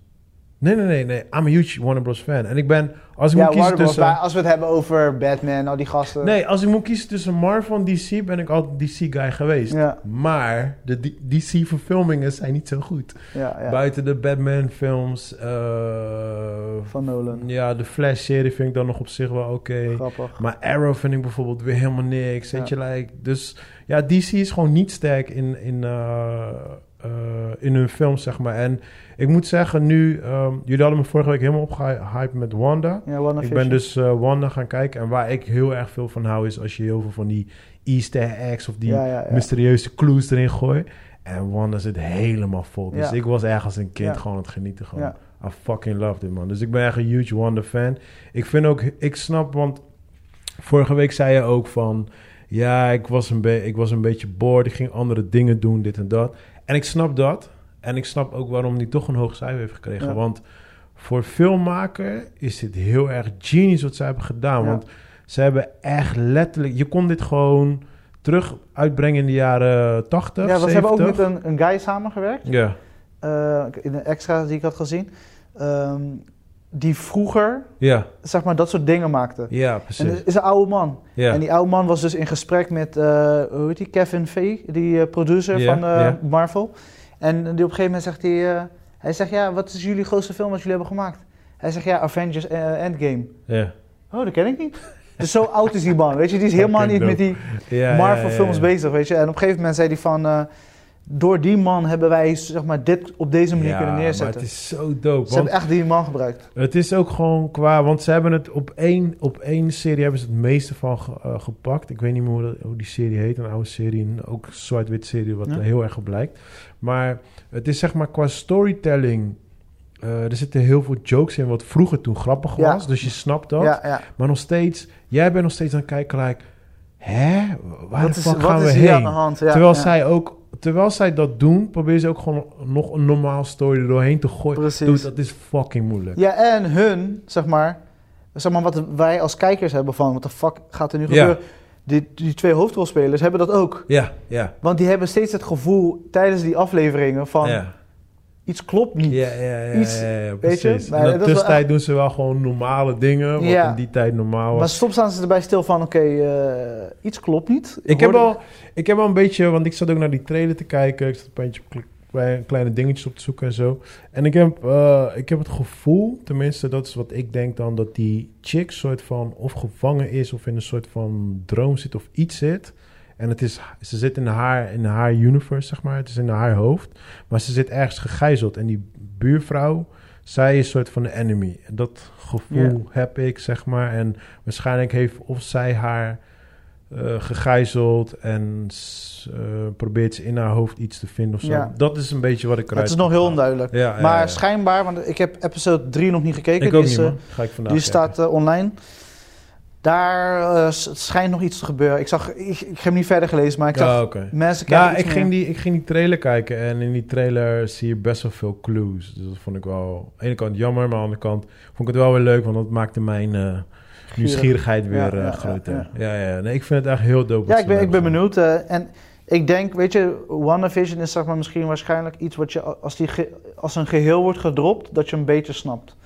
Nee, nee, nee, nee. I'm a huge Warner Bros. fan. En ik ben, als ik Ja, moet kiezen Warner tussen... als we het hebben over Batman, al die gasten. Nee, als ik moet kiezen tussen Marvel en DC, ben ik altijd DC-guy geweest. Ja, Maar de DC-verfilmingen zijn niet zo goed. ja, ja. Buiten de Batman-films. Van Nolan. ja, de Flash-serie vind ik dan nog op zich wel oké. Grappig. Maar Arrow vind ik bijvoorbeeld weer helemaal niks. Weet je, like, dus ja, DC is gewoon niet sterk in, in, eh, eh, in hun films, zeg maar. En ik moet zeggen, nu... ehm, jullie hadden me vorige week helemaal opgehyped met Wanda. Ja, One Ik ben dus eh, Wanda gaan kijken. En waar ik heel erg veel van hou, is als je heel veel van die easter eggs... of die ja, ja, ja. mysterieuze clues erin gooit. En Wanda zit helemaal vol. Dus ik was ergens een kind gewoon aan het genieten. Gewoon. I fucking love dit, man. Dus ik ben echt een huge Wanda fan. Ik vind ook, ik snap, want vorige week zei je ook van... Ja, ik was een, ik was een beetje bored. Ik ging andere dingen doen, dit en dat. En ik snap dat. En ik snap ook waarom hij toch een hoog cijfer heeft gekregen. Ja. Want voor filmmaker is dit heel erg genius wat zij hebben gedaan. Ja. Want ze hebben echt letterlijk... Je kon dit gewoon terug uitbrengen in de jaren 80, Ja, want ze hebben ook 70. met een, een guy samengewerkt. Ja, eh, in de extra die ik had gezien. ehm, die vroeger, ja, zeg maar, dat soort dingen maakte. ja, En precies. het is een oude man. Ja, En die oude man was dus in gesprek met, eh, hoe heet die, Kevin Feige, die eh, producer Ja, van ja. Marvel. En die op een gegeven moment zegt hij, hij zegt, ja, wat is jullie grootste film wat jullie hebben gemaakt? Hij zegt, ja, Avengers Endgame. ja. Oh, dat ken ik niet. Dus zo oud is die man, weet je. Die is helemaal niet met die ja, ja. bezig, weet je. En op een gegeven moment zei hij van... door die man hebben wij zeg maar, dit op deze manier Ja, kunnen maar neerzetten. het is zo dope. Ze hebben echt die man gebruikt. het is ook gewoon qua... Want ze hebben het op één, op één serie hebben ze het meeste van ge- eh, gepakt. Ik weet niet meer hoe, dat- hoe die serie heet. Een oude serie. Een, ook zwart-wit serie wat Ja. heel erg op lijkt. Maar het is zeg maar qua storytelling... eh, er zitten heel veel jokes in wat vroeger toen grappig Ja. was. Dus je snapt dat. Maar nog steeds... Jij bent nog steeds aan het kijken like... Hè? Waar Wat de is, fuck wat gaan we is hier aan heen? de hand? Ja, terwijl, zij ook, terwijl zij dat doen, proberen ze ook gewoon nog een normaal story er doorheen te gooien. Precies. Dude, dat is fucking moeilijk. Ja, en hun, zeg maar... Zeg maar wat wij als kijkers hebben van... Wat de fuck gaat er nu Ja. gebeuren? Die, die twee hoofdrolspelers hebben dat ook. Ja, ja. Want die hebben steeds het gevoel tijdens die afleveringen van... ja. Iets klopt niet. Ja, ja, ja, Iets, ja, ja, weet je? Maar in de tussentijd echt- doen ze wel gewoon normale dingen, wat Ja. in die tijd normaal Maar was. soms staan ze erbij stil van... Oké, eh, iets klopt niet. Ik heb, wel, ik heb wel een beetje, want ik zat ook naar die trailer te kijken. Ik zat een beetje kleine dingetjes op te zoeken en zo. En ik heb, eh, ik heb het gevoel, tenminste dat is wat ik denk dan, dat die chick soort van of gevangen is of in een soort van droom zit of iets zit. En het is, ze zit in haar, in haar universe, zeg maar. Het is in haar hoofd. Maar ze zit ergens gegijzeld. En die buurvrouw, zij is een soort van de enemy. En dat gevoel heb ik, zeg maar. En waarschijnlijk heeft of zij haar eh, gegijzeld en eh, probeert ze in haar hoofd iets te vinden of zo. Ja. Dat is een beetje wat ik eruit Het is nog heel onduidelijk. Ja, maar ja. schijnbaar, want ik heb episode 3 nog niet gekeken. Ik ook die niet, is, eh, Ga ik vandaag Die kijken. staat online. Daar eh, schijnt nog iets te gebeuren. Ik, zag, ik, ik heb hem niet verder gelezen, maar ik zag mensen kijken Ja, ik ging, die, ik ging die trailer kijken en in die trailer zie je best wel veel clues. Dus dat vond ik wel aan de ene kant jammer, maar aan de andere kant vond ik het wel weer leuk, want dat maakte mijn eh, nieuwsgierigheid weer Ja, eh, ja, groter. ja, Ja, ja, Nee, ik vind het echt heel dope. Ja, ik ben, ik ben benieuwd. en ik denk, weet je, WandaVision is zeg maar misschien waarschijnlijk iets wat je als, die als een geheel wordt gedropt, dat je een beetje snapt.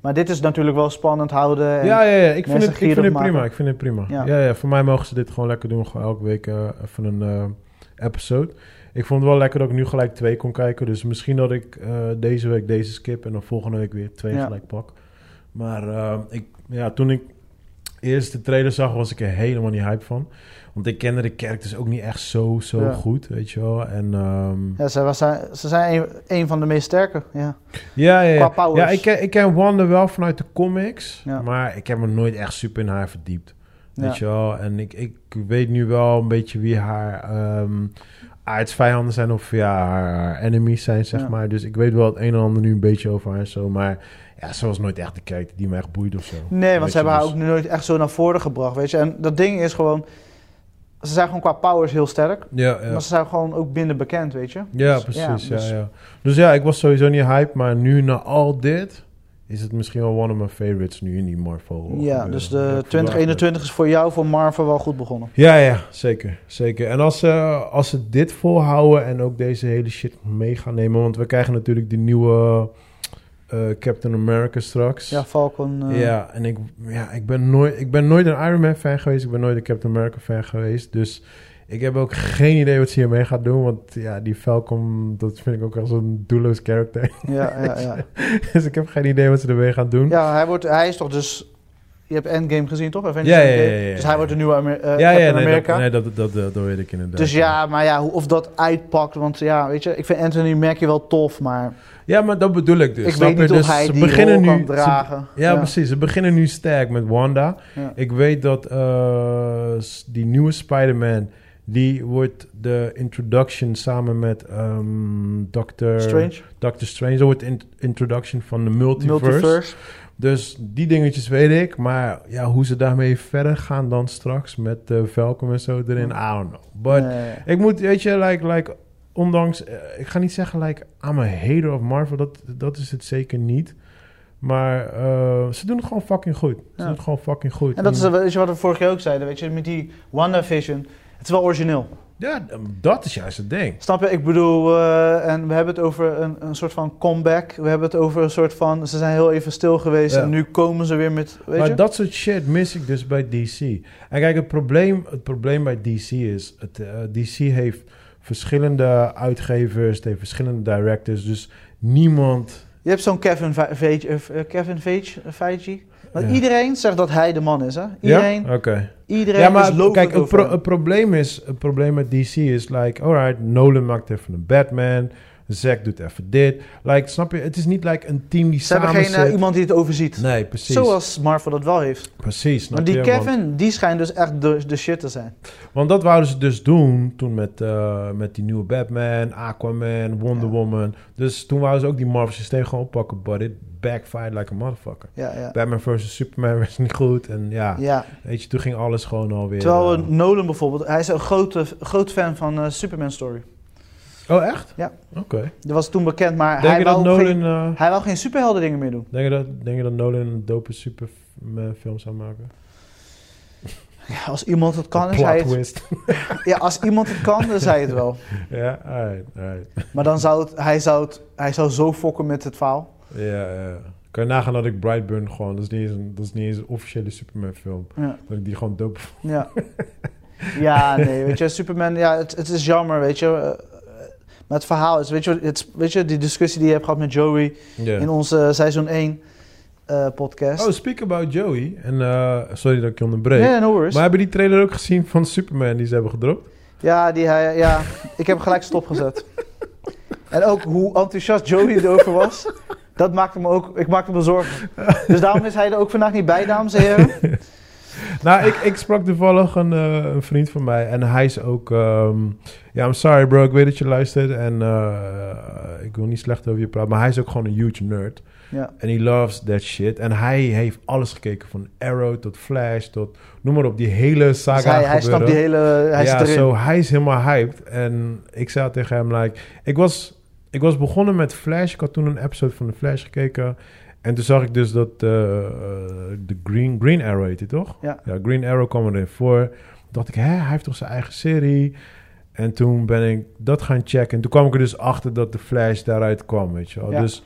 Maar dit is natuurlijk wel spannend houden. En, Ja, ja, ja. Ik vind het, ik vind het prima. Ik vind het prima. Ja. Ja. Ja, voor mij mogen ze dit gewoon lekker doen. Gewoon elke week eh, even een eh, episode. Ik vond het wel lekker dat ik nu gelijk twee kon kijken. Dus misschien dat ik eh, deze week deze skip en dan volgende week weer twee Ja. gelijk pak. Maar ik, ja, toen ik eerst de trailer zag, was ik er helemaal niet hype van. Want ik kende de characters ook niet echt zo, zo Ja. goed, weet je wel. En ehm, Ja, ze, was, ze zijn een, een van de meest sterke. Ja. Ja, ja, Qua ja. ik, ken, ik ken Wanda wel vanuit de comics, Ja. maar ik heb me nooit echt super in haar verdiept. Weet je wel? En ik, ik weet nu wel een beetje wie haar ehm aardsvijanden zijn of ja, haar, haar enemies zijn, zeg maar. Dus ik weet wel het een en ander nu een beetje over haar en zo, maar ja, ze was nooit echt de character die me echt boeide of zo. Nee, want ze hebben haar dus- ook nooit echt zo naar voren gebracht, weet je. En dat ding is gewoon, ze zijn gewoon qua powers heel sterk, Ja, ja. maar ze zijn gewoon ook minder bekend, weet je. Ja, Dus, precies. Ja, dus- ja. Dus ja, ik was sowieso niet hype, maar nu na al dit is het misschien wel one of my favorites nu in die Marvel. Ja, dus de ik vind het wel echt 2021 is voor jou, voor Marvel, wel goed begonnen. Ja, ja, zeker. zeker. En als ze, als ze dit volhouden en ook deze hele shit mee gaan nemen... want we krijgen natuurlijk de nieuwe eh, Captain America straks. Ja, Falcon. eh, Ja, en ik, ja, ik, ben nooit, ik ben nooit een Iron Man fan geweest. Ik ben nooit een Captain America fan geweest. Dus ik heb ook geen idee wat ze hiermee gaat doen. Want ja, die Falcon, dat vind ik ook als een doelloos karakter. Ja, ja, ja. dus ik heb geen idee wat ze ermee gaan doen. ja hij, wordt, hij is toch dus... Je hebt Endgame gezien, toch? Avengers Ja, ja, ja. Dus hij wordt de nieuwe Amer eh, ja, ja, nee, America. Dat, nee, dat, dat, dat, dat weet ik inderdaad. dus ja, maar ja, of dat uitpakt. Want ja, weet je, ik vind Anthony merk je wel tof, maar Ja, maar dat bedoel ik dus. ik weet niet Dus of hij ze die beginnen rol nu, ze- dragen. ja, precies. Ze beginnen nu sterk met Wanda. Ik weet dat eh, die nieuwe Spider-Man... die wordt de introduction samen met ehm Doctor... Strange. Doctor Strange. Dat wordt de in- introduction van de multiverse. Multiverse. Dus die dingetjes weet ik. Maar ja, hoe ze daarmee verder gaan dan straks... met de Falcon en zo erin, I don't know. But Nee. ik moet, weet je, like, like ondanks, eh, ik ga niet zeggen, like, I'm a hater of Marvel, dat, dat is het zeker niet. Maar eh, ze doen het gewoon fucking goed. Ze Ja. doen het gewoon fucking goed. En dat is wat we vorig jaar ook zeiden, weet je, met die WandaVision. Het is wel origineel. Ja, dat is juist het ding. Snap je? Ik bedoel, eh, en we hebben het over een, een soort van comeback. We hebben het over een soort van, ze zijn heel even stil geweest Ja. en nu komen ze weer met, weet maar je? dat soort shit mis ik dus bij DC. En kijk, het probleem, het probleem bij DC is... Het, eh, DC heeft verschillende uitgevers, het heeft verschillende directors. Dus niemand... Je hebt zo'n Kevin Feige, eh, Kevin Feige, eh, Feige. Want Ja. iedereen zegt dat hij de man is, hè? Iedereen, Ja? Iedereen Ja, is maar lovend kijk, pro- het probleem is, het probleem met DC is like, alright, Nolan maakt even een Batman, Zack doet even dit. Like, snap je? Het is niet like een team die Ze hebben samen geen eh, iemand die het overziet. Nee, precies. Zoals Marvel dat wel heeft. Precies, snap Maar die je? Kevin, Want, die schijnt dus echt de, de shit te zijn. want dat wouden ze dus doen toen met, eh, met die nieuwe Batman, Aquaman, Wonder Ja. Woman. Dus toen wouden ze ook die Marvel systeem gewoon oppakken, but it backfired like a motherfucker. Ja, ja. Batman vs. Superman was niet goed en ja, ja. weet je, toen ging alles gewoon alweer... Terwijl eh, Nolan bijvoorbeeld, hij is een grote, groot fan van Superman Story. Oh, echt? Ja. Oké. Dat was toen bekend, maar Denk hij je wou, dat Nolan... geen, eh, hij wou geen superhelden dingen meer doen. Denk je, dat, denk je dat Nolan een dope superfilm zou maken? Ja, als iemand het kan, is hij het. Ja, als iemand het kan, dan zei het wel. ja, alright, alright. Maar dan zou het, hij, zou het, hij zou zo fokken met het verhaal. Ja, ja. Kan je nagaan dat ik Brightburn gewoon... Dat is niet eens een, dat is niet eens een officiële Superman film. Ja. Dat ik die gewoon dope vond. Ja. ja, nee, weet je, Superman, ja, het, het is jammer, weet je. Maar het verhaal is, weet je, het, weet je, die discussie die je hebt gehad met Joey in onze seizoen 1 eh, podcast. Oh, speak about Joey. En eh, sorry dat ik je onderbreek. no worries. Maar hebben die trailer ook gezien van Superman die ze hebben gedropt? Ja, die hij, ja, ik heb hem gelijk stopgezet. en ook hoe enthousiast Joey erover was, dat maakte me ook, ik maakte me zorgen. Dus daarom is hij er ook vandaag niet bij, dames en heren. Nou, ik, ik sprak toevallig een, eh, een vriend van mij. En hij is ook... ehm, ja, I'm sorry bro, ik weet dat je luistert. En eh, ik wil niet slecht over je praten. Maar hij is ook gewoon een huge nerd. Ja, En he loves that shit. En hij heeft alles gekeken. Van Arrow tot Flash tot... Noem maar op, die hele saga dus hij, hij snapt die hele, hij ja, zo hij is helemaal hyped. En ik zei tegen hem, like... Ik was, ik was begonnen met Flash. Ik had toen een episode van de Flash gekeken. En toen zag ik dus dat eh, eh, de Green, Green Arrow heet hij toch? Ja. Green Arrow kwam erin voor. Toen dacht ik, hè, hij heeft toch zijn eigen serie? En toen ben ik dat gaan checken. En toen kwam ik er dus achter dat de Flash daaruit kwam, weet je wel. Ja. Dus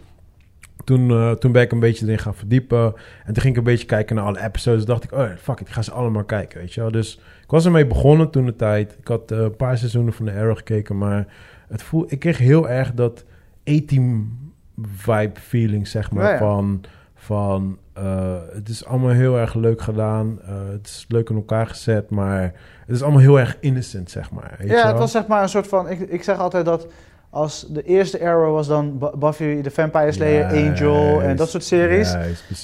toen, eh, toen ben ik een beetje erin gaan verdiepen. En toen ging ik een beetje kijken naar alle episodes. dacht ik, oh fuck it, ik ga ze allemaal kijken, weet je wel. Dus ik was ermee begonnen toen de tijd. Ik had een paar seizoenen van de Arrow gekeken. Maar het voel, ik kreeg heel erg dat A-team vibe feeling, zeg maar. Ja. Van, van eh, het is allemaal heel erg leuk gedaan. Eh, het is leuk in elkaar gezet. Maar het is allemaal heel erg innocent, zeg maar. Weet Ja, het was zeg maar een soort van. Ik, ik zeg altijd dat als de eerste Arrow was dan Bu- Buffy the Vampire Slayer, Angel en dat soort series.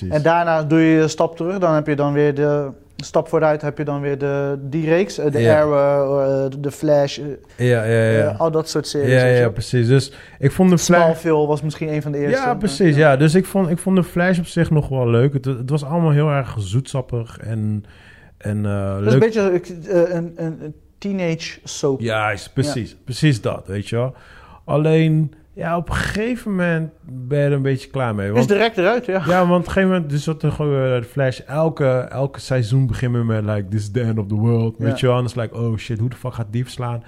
En daarna doe je een stap terug, dan heb je dan weer de stap vooruit, heb je dan weer de, die reeks, eh, de Ja. Arrow, eh, de Flash, eh, ja, ja, ja. al dat soort series. ja, ja, precies. Dus ik vond de Flash... Smallville was misschien een van de eerste. Ja, precies. Ja. Dus ik vond, ik vond de Flash op zich nog wel leuk. Het, het was allemaal heel erg zoetsappig en, en is leuk. een beetje een, een, een teenage soap. Juist, precies. Precies dat, weet je wel. Alleen, ja, op een gegeven moment ben je er een beetje klaar mee. Is Want, direct eruit, ja. ja, want op een gegeven moment, dus wat er gewoon Flash, elke, elke seizoen beginnen we met, like, this is the end of the world. Ja. Weet je wel, is like, oh shit, hoe de fuck gaat die verslaan?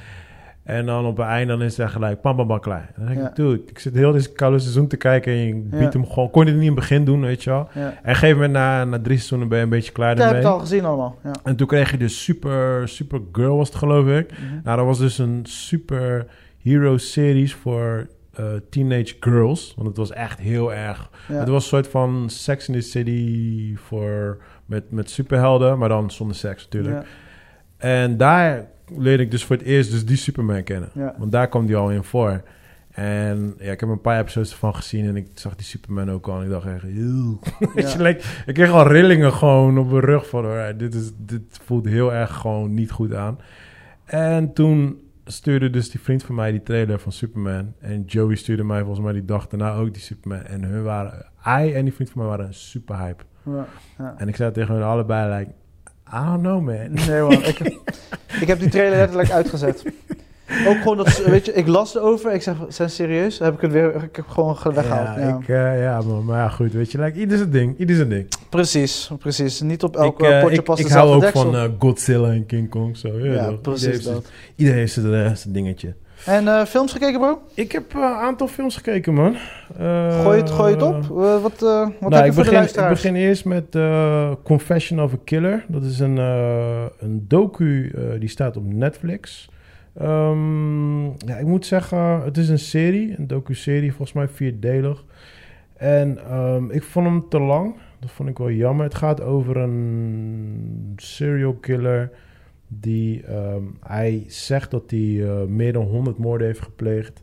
En dan op het einde dan is het gelijk pam, pam, pam, klaar. En dan denk ik, Ja. dude, ik zit heel dit koude seizoen te kijken en je biedt Ja. hem gewoon... Kon je het niet in het begin doen, weet je wel? Ja. En op een gegeven moment, na, na drie seizoenen ben je een beetje klaar Dat heb ik al gezien allemaal. Ja. En toen kreeg je de Super, Super Girl, was het geloof ik. Mhm. Nou, dat was dus een super hero series voor eh, teenage girls. Want het was echt heel erg... Ja. Het was een soort van Sex in the City voor, met, met superhelden, maar dan zonder seks natuurlijk. Ja. En daar leerde ik dus voor het eerst dus die Superman kennen. Ja. Want daar kwam die al in voor. En ja, ik heb een paar episodes ervan gezien en ik zag die Superman ook al. En ik dacht echt, Ja. like, ik kreeg al rillingen gewoon op mijn rug van, alright, dit, is, dit voelt heel erg gewoon niet goed aan. En toen stuurde dus die vriend van mij die trailer van Superman. En Joey stuurde mij volgens mij die dag daarna ook die Superman. En hun waren, hij en die vriend van mij waren super hype. Ja. Ja. En ik zei tegen hun allebei, like, I don't know man. Nee man, ik, ik heb die trailer letterlijk uitgezet. Ook gewoon dat, weet je, ik las erover. Ik zeg, zijn ze serieus? Heb ik het weer, ik heb gewoon ge- weggehaald. Ja, Ja, Ik, eh, ja maar, maar ja, goed, weet je, like, ieder zijn ding, ieder zijn ding. Precies, precies. Niet op elke ik, eh, potje ik, past ik hou dezelfde ook deksel. van eh, Godzilla en King Kong, zo. Ja, precies dat. Iedereen heeft zijn, eh, dingetje. En eh, films gekeken, bro? Ik heb eh, een aantal films gekeken, man. Eh, Gooi het, gooi het op. Eh, wat eh, wat nou, heb je ik begin, ik begin eerst met eh, Confession of a Killer. Dat is een, eh, een docu eh, die staat op Netflix. Ehm, ja, ik moet zeggen, het is een serie, een docu-serie, volgens mij vierdelig. En ehm, ik vond hem te lang. Dat vond ik wel jammer. Het gaat over een serial killer die ehm, hij zegt dat hij eh, meer dan 100 moorden heeft gepleegd.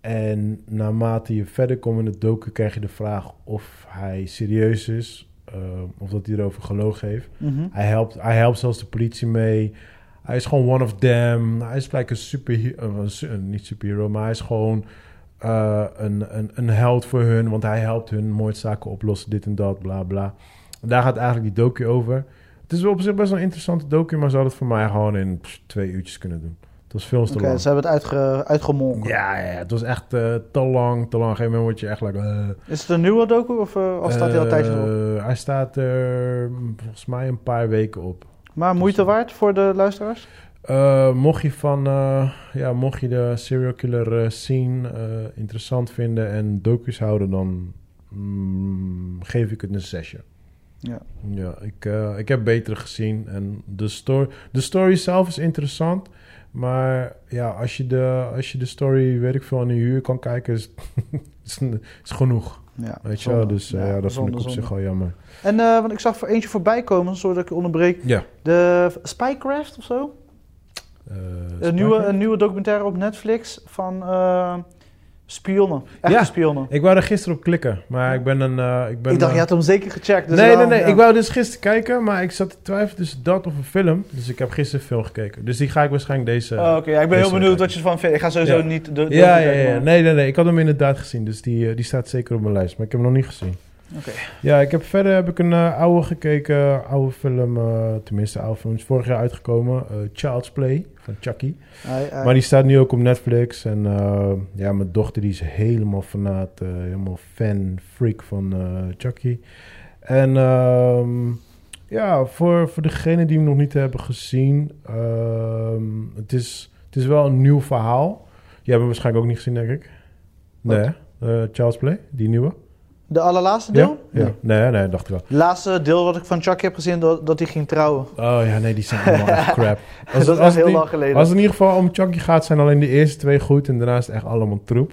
En naarmate je verder komt in het docu krijg je de vraag of hij serieus is. of dat hij erover gelogen heeft. Mhm. Hij helpt, hij helpt zelfs de politie mee. Hij is gewoon one of them. Hij is gelijk een superhero. niet superhero, maar hij is gewoon eh, een, een, een held voor hun. Want hij helpt hun moordzaken oplossen, dit en dat, bla bla. En daar gaat eigenlijk die docu over. Het is wel op zich best wel een interessante docu, maar ze hadden het voor mij gewoon in pff, twee uurtjes kunnen doen. Het was veel te Oké, lang. ze hebben het uitge, uitgemolken. Ja, ja, het was echt eh, te lang, te lang. Op een gegeven moment word je echt like, eh, Is het een nieuwe docu of, eh, of staat hij al een tijdje eh, Hij staat er mm, volgens mij een paar weken op. Maar moeite waard voor de luisteraars? Eh, mocht je van, eh, ja, mocht je de serial killer eh, scene eh, interessant vinden en docu's houden, dan mm, geef ik het een zesje. Ja. Ja, ik, eh, ik heb betere gezien en de story, de story zelf is interessant, maar ja, als je de, als je de story, weet ik veel, aan de huur kan kijken, is, is, is genoeg. ja Weet je wel, dus eh, ja, dat zonde, vind ik op zich wel jammer. En eh, want ik zag voor eentje voorbij komen, zodat ik je onderbreek. Ja. De Spycraft of zo? Eh, Een nieuwe, een nieuwe documentaire op Netflix van eh, spionnen. Echte Ja. spionnen. Ik wou er gisteren op klikken, maar ik ben een... eh, ik ben, ik dacht, eh, je had hem zeker gecheckt. Dus nee, nee, nee. ja. Ik wou dus gisteren kijken, maar ik zat te twijfelen tussen dat of een film. Dus ik heb gisteren een film gekeken. Dus die ga ik waarschijnlijk deze... Oh, Oké, ja, ik ben heel benieuwd kijken. wat je ervan vindt. Ik ga sowieso niet de, de ja, ja, ja. Nee, nee, nee. Ik had hem inderdaad gezien. Dus die, eh, die staat zeker op mijn lijst. Maar ik heb hem nog niet gezien. Ja, ik heb verder heb ik een eh, oude gekeken. Oude film. eh, tenminste, oude film. Is vorig jaar uitgekomen. eh, Child's Play van Chucky. Maar die staat nu ook op Netflix. En ja, mijn dochter die is helemaal fanaat. helemaal fan, freak van Chucky. En ehm, ja, voor, voor degenen die hem nog niet hebben gezien. ehm, het, is, het is wel een nieuw verhaal. Je hebt hem waarschijnlijk ook niet gezien, denk ik. Nee, Wat? Eh, Child's Play, die nieuwe. De allerlaatste deel? Ja? ja. Nee, nee, dacht ik wel. Het laatste deel wat ik van Chucky heb gezien, dat, dat hij ging trouwen. Oh ja, nee, die zijn allemaal echt crap. dat is het- echt heel lang geleden. Als het in ieder geval om Chucky gaat, zijn alleen de eerste twee goed. En daarna is het echt allemaal troep.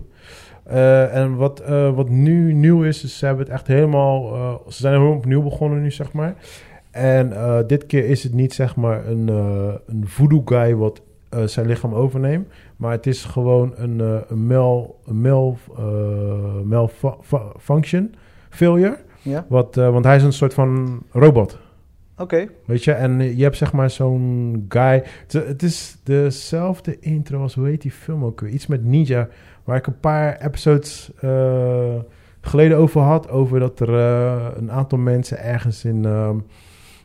Eh, en wat, eh, wat nu nieuw is, is ze hebben het echt helemaal... eh, ze zijn helemaal opnieuw begonnen nu, zeg maar. En dit keer is het niet, zeg maar, een, een voodoo guy wat eh, zijn lichaam overneemt. Maar het is gewoon een, eh een mel, een mel, eh, malfunction failure. Ja, Wat, eh, want hij is een soort van robot. oké. Weet je, en eh, je hebt zeg maar zo'n guy. Het, is dezelfde intro als hoe heet die film ook weer? Iets met Ninja, waar ik een paar episodes eh, geleden over had. Over dat er eh, een aantal mensen ergens in ehm,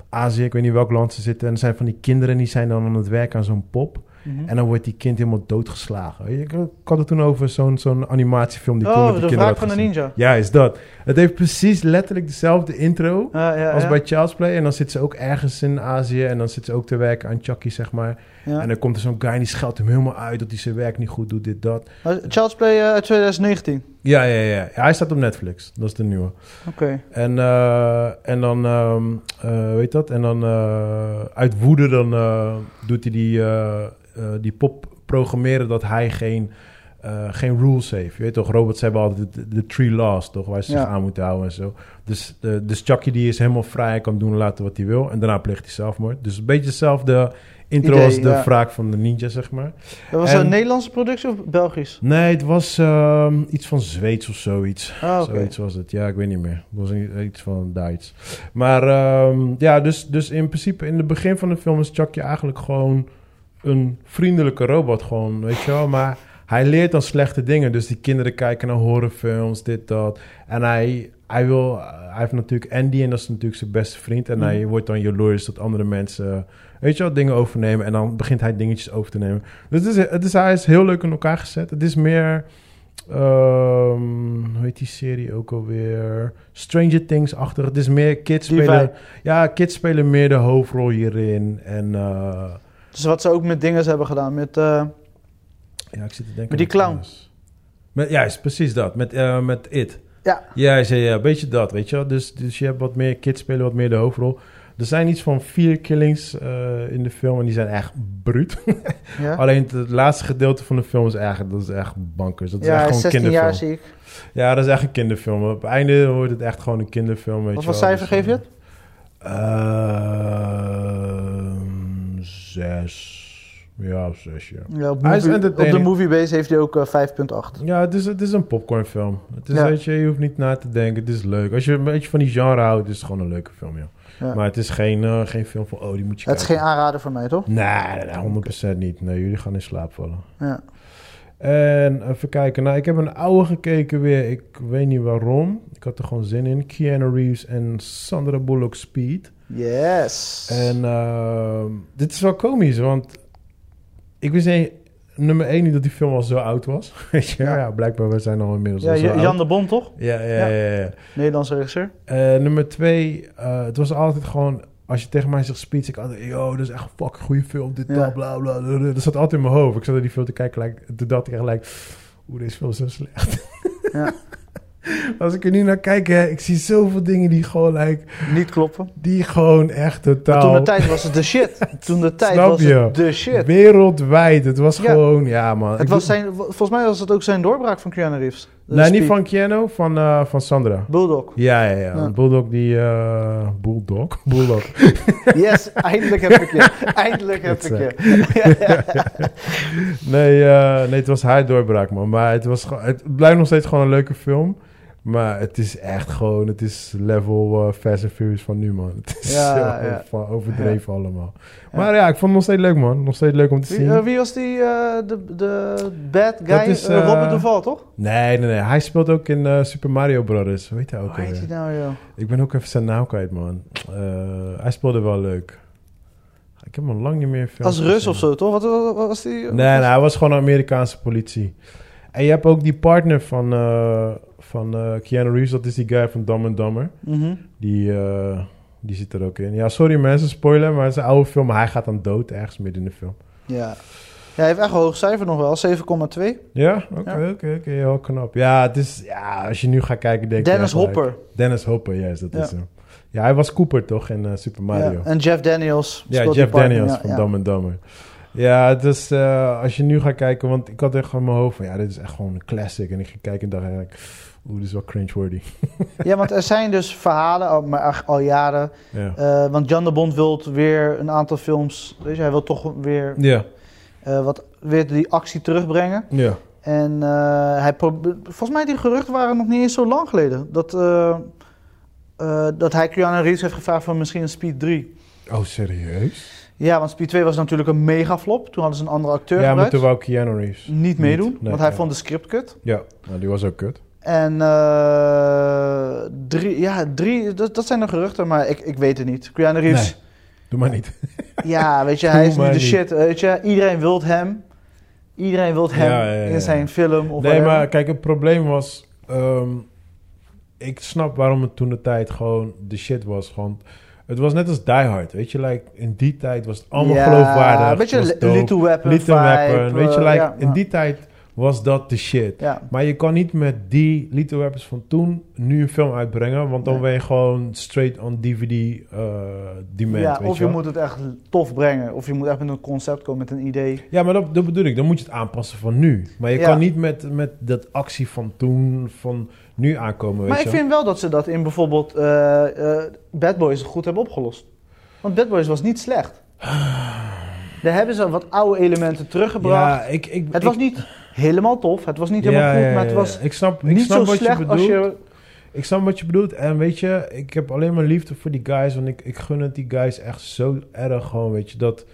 Azië, ik weet niet welk land ze zitten. En er zijn van die kinderen die zijn dan aan het werk aan zo'n pop. Mhm. En dan wordt die kind helemaal doodgeslagen. Ik, had het toen over zo'n zo'n animatiefilm die toen met Oh, die de kinderen van de ninja. Ja, is dat. Het heeft precies letterlijk dezelfde intro ja, als ja. bij Child's Play. En dan zit ze ook ergens in Azië en dan zit ze ook te werken aan Chucky, zeg maar. Ja. En dan komt er zo'n guy en die scheldt hem helemaal uit dat hij zijn werk niet goed doet, dit, dat. Child's Play eh, uit 2019. Ja, ja, ja. ja hij staat op Netflix. Dat is de nieuwe. Oké. En, eh, en dan, ehm eh, weet dat? En dan eh, uit woede dan eh, doet hij die, eh, eh, die pop programmeren dat hij geen, eh, geen rules heeft. Je weet toch, robots hebben altijd de, de three laws, toch? Waar ze Ja. zich aan moeten houden en zo. Dus, de, dus Chucky die is helemaal vrij, hij kan doen en laten wat hij wil. En daarna pleegt hij zelfmoord. Dus een beetje hetzelfde intro Idee, als de ja. wraak van de ninja, zeg maar. Dat was En- een Nederlandse productie of Belgisch? Nee, het was ehm, iets van Zweeds of zoiets. Ah. Zoiets was het. Ja, ik weet niet meer. Het was iets van Duits. Maar ehm, ja, dus, dus in principe in het begin van de film is Chucky eigenlijk gewoon een vriendelijke robot. Gewoon, weet je wel. Maar hij leert dan slechte dingen. Dus die kinderen kijken naar horrorfilms, dit, dat. En hij, hij wil... Hij heeft natuurlijk Andy en dat is natuurlijk zijn beste vriend. En Mhm. hij wordt dan jaloers dat andere mensen... Weet je wel, dingen overnemen. En dan begint hij dingetjes over te nemen. Dus het is, het is, hij is heel leuk in elkaar gezet. Het is meer... ehm, hoe heet die serie ook alweer? Stranger Things-achtig. Het is meer kids Die spelen... Ja, kids spelen meer de hoofdrol hierin. En eh, Dus wat ze ook met dingen hebben gedaan. Met, eh, ja, ik zit te denken... Met die clown. Met, ja, is precies dat. Met, eh, met It. ja, Ja, ja, ja, een beetje dat, weet je wel. Dus, dus je hebt wat meer kids spelen, wat meer de hoofdrol. Er zijn iets van vier killings eh, in de film en die zijn echt bruut. ja. Alleen het, laatste gedeelte van de film is echt, dat is echt bankers. Dat is ja echt gewoon 16 een jaar kinderfilm. zie ik. Ja, dat is echt een kinderfilm. Op het einde wordt het echt gewoon een kinderfilm. Weet Wat voor cijfer Dus, geef je het? Zes. Ja, zes, ja. Ja, op, Hij is movie, op de. Moviebase heeft hij ook eh, 5.8. Ja, het is, het is een popcornfilm. Het is, Ja. weet je, je hoeft niet na te denken. Het is leuk. Als je een beetje van die genre houdt, is het gewoon een leuke film, ja. Ja. Maar het is geen, eh, geen film van, oh, die moet je Het is geen aanrader voor mij, toch? Nee, nee, nee, 100% niet. Nee, jullie gaan in slaap vallen. Ja. En even kijken. Nou, ik heb een oude gekeken weer. Ik weet niet waarom. Ik had er gewoon zin in. Keanu Reeves en Sandra Bullock Speed. Yes. En ehm, dit is wel komisch, want ik wist niet, nummer 1 niet dat die film al zo oud was. Ja. ja. blijkbaar, we zijn al inmiddels ja, al Jan oud. de Bond, toch? Ja, ja, ja. ja, Nederlandse regisseur. Eh, nummer 2, het was altijd gewoon, als je tegen mij zegt speech, ik altijd, yo, dat is echt een fucking goede film, dit, Ja. dat, bla, bla, bla, bla. Dat zat altijd in mijn hoofd. Ik zat naar die film te kijken, like, toen dacht ik echt, like, oeh, deze film is zo slecht. Ja. Als ik er nu naar kijk, hè, ik zie zoveel dingen die gewoon, like, Niet kloppen. die gewoon echt Maar totaal... toen de tijd was het de shit. Toen de tijd Snap was je? het de shit. Wereldwijd. Het was Ja. gewoon, ja man. Het Ik was zijn, volgens mij was het ook zijn doorbraak van Keanu Reeves. Nee, niet Speed. van Keanu, van, eh, van Sandra. Bulldog. Ja, ja, ja. Ja. Bulldog die... eh Bulldog? Bulldog. Yes, eindelijk heb ik je. Eindelijk heb ik je. nee, eh, nee, het was haar doorbraak, man. Maar het, was, het blijft nog steeds gewoon een leuke film. Maar het is echt gewoon... Het is level eh, Fast and Furious van nu, man. Het is Ja, zo ja. van overdreven allemaal. Maar ja, ik vond het nog steeds leuk, man. Nog steeds leuk om te Wie, zien. eh, wie was die, eh, de, de bad guy? Dat is, eh, Robert Duval, toch? Nee, nee, nee. Hij speelt ook in Super Mario Brothers. Heet hij ook Hoe heet die nou, joh? Ik ben ook even zijn naam kwijt, man. Hij speelde wel leuk. Ik heb hem lang niet meer films Als Rus of zo, toch? Wat, wat- wat was die? Nee, nee, hij was gewoon Amerikaanse politie. En je hebt ook die partner van, van eh, Keanu Reeves. Dat is die guy van Dumb and Dumber. Mhm. Die, eh, die zit er ook in. Ja, sorry mensen, spoiler. Maar het is een oude film. Maar hij gaat dan dood ergens midden in de film. Ja. ja. Hij heeft echt een hoog cijfer nog wel, 7,2. Ja? Oké, Ja. oké, oké. Heel knap. Ja, het is, ja, als je nu gaat kijken, denk. Dennis Hopper. Dennis Hopper, juist, dat Ja. is hem. Ja, hij was Cooper toch in eh, Super Mario. Ja. En Jeff Daniels. Ja, Jeff Daniels ja, van. Dumb and Dumber. Ja, dus eh, als je nu gaat kijken, want ik had echt in mijn hoofd van ja, dit is echt gewoon een classic. En ik ging kijken en dacht eigenlijk, oeh, dit is wel cringeworthy. Ja, want er zijn dus verhalen, al, maar echt al jaren. Ja. eh, want Jan de Bond wil weer een aantal films. Weet je, hij wil toch weer, ja, eh, wat, weer die actie terugbrengen. ja. En eh, hij volgens mij die geruchten waren nog niet eens zo lang geleden. Dat, dat hij Keanu Reeves heeft gevraagd voor misschien een Speed 3. Oh, serieus? Ja, want Speed 2 was natuurlijk een mega flop. Toen hadden ze een andere acteur Ja, maar toen wou Keanu Reeves. Niet meedoen, nee, want hij ja. vond de script kut. Ja, nou, die was ook kut. En eh, drie, ja, drie, dat, dat zijn de geruchten, maar ik, ik weet het niet. Keanu Reeves, Doe maar niet. Ja, weet je, hij is nu de niet. shit. Weet je, iedereen wil hem. Iedereen wil hem Ja, ja, ja, ja. in zijn film. Of nee, whatever. maar kijk, het probleem was... ehm, ik snap waarom het toen de tijd gewoon de shit was. Want het was net als Die Hard, weet je. Like, in die tijd was het allemaal geloofwaardig. Een beetje. Little Weapon Little Weapon, weet je. eh, Like, in die tijd was dat de shit. Ja, Maar je kan niet met die Little Weapons van toen nu een film uitbrengen. Want dan Nee. ben je gewoon straight on DVD uh, demand, ja weet of je wel. moet het echt tof brengen. Of je moet echt met een concept komen, met een idee. Ja, maar dat, dat bedoel ik. Dan moet je het aanpassen van nu. Maar je Ja. kan niet met, met dat actie van toen, van nu aankomen, weet Maar ik vind wel dat ze dat in bijvoorbeeld eh, Bad Boys goed hebben opgelost. Want Bad Boys was niet slecht. Daar hebben ze wat oude elementen teruggebracht. Ja, ik, ik, het ik- was niet helemaal tof, het was niet helemaal goed, maar het was ja. Ik snap, ik niet snap zo wat slecht je als bedoelt. je... Ik snap wat je bedoelt. En weet je, ik heb alleen maar liefde voor die guys. Want ik, ik gun het die guys echt zo erg gewoon, weet je. Dat,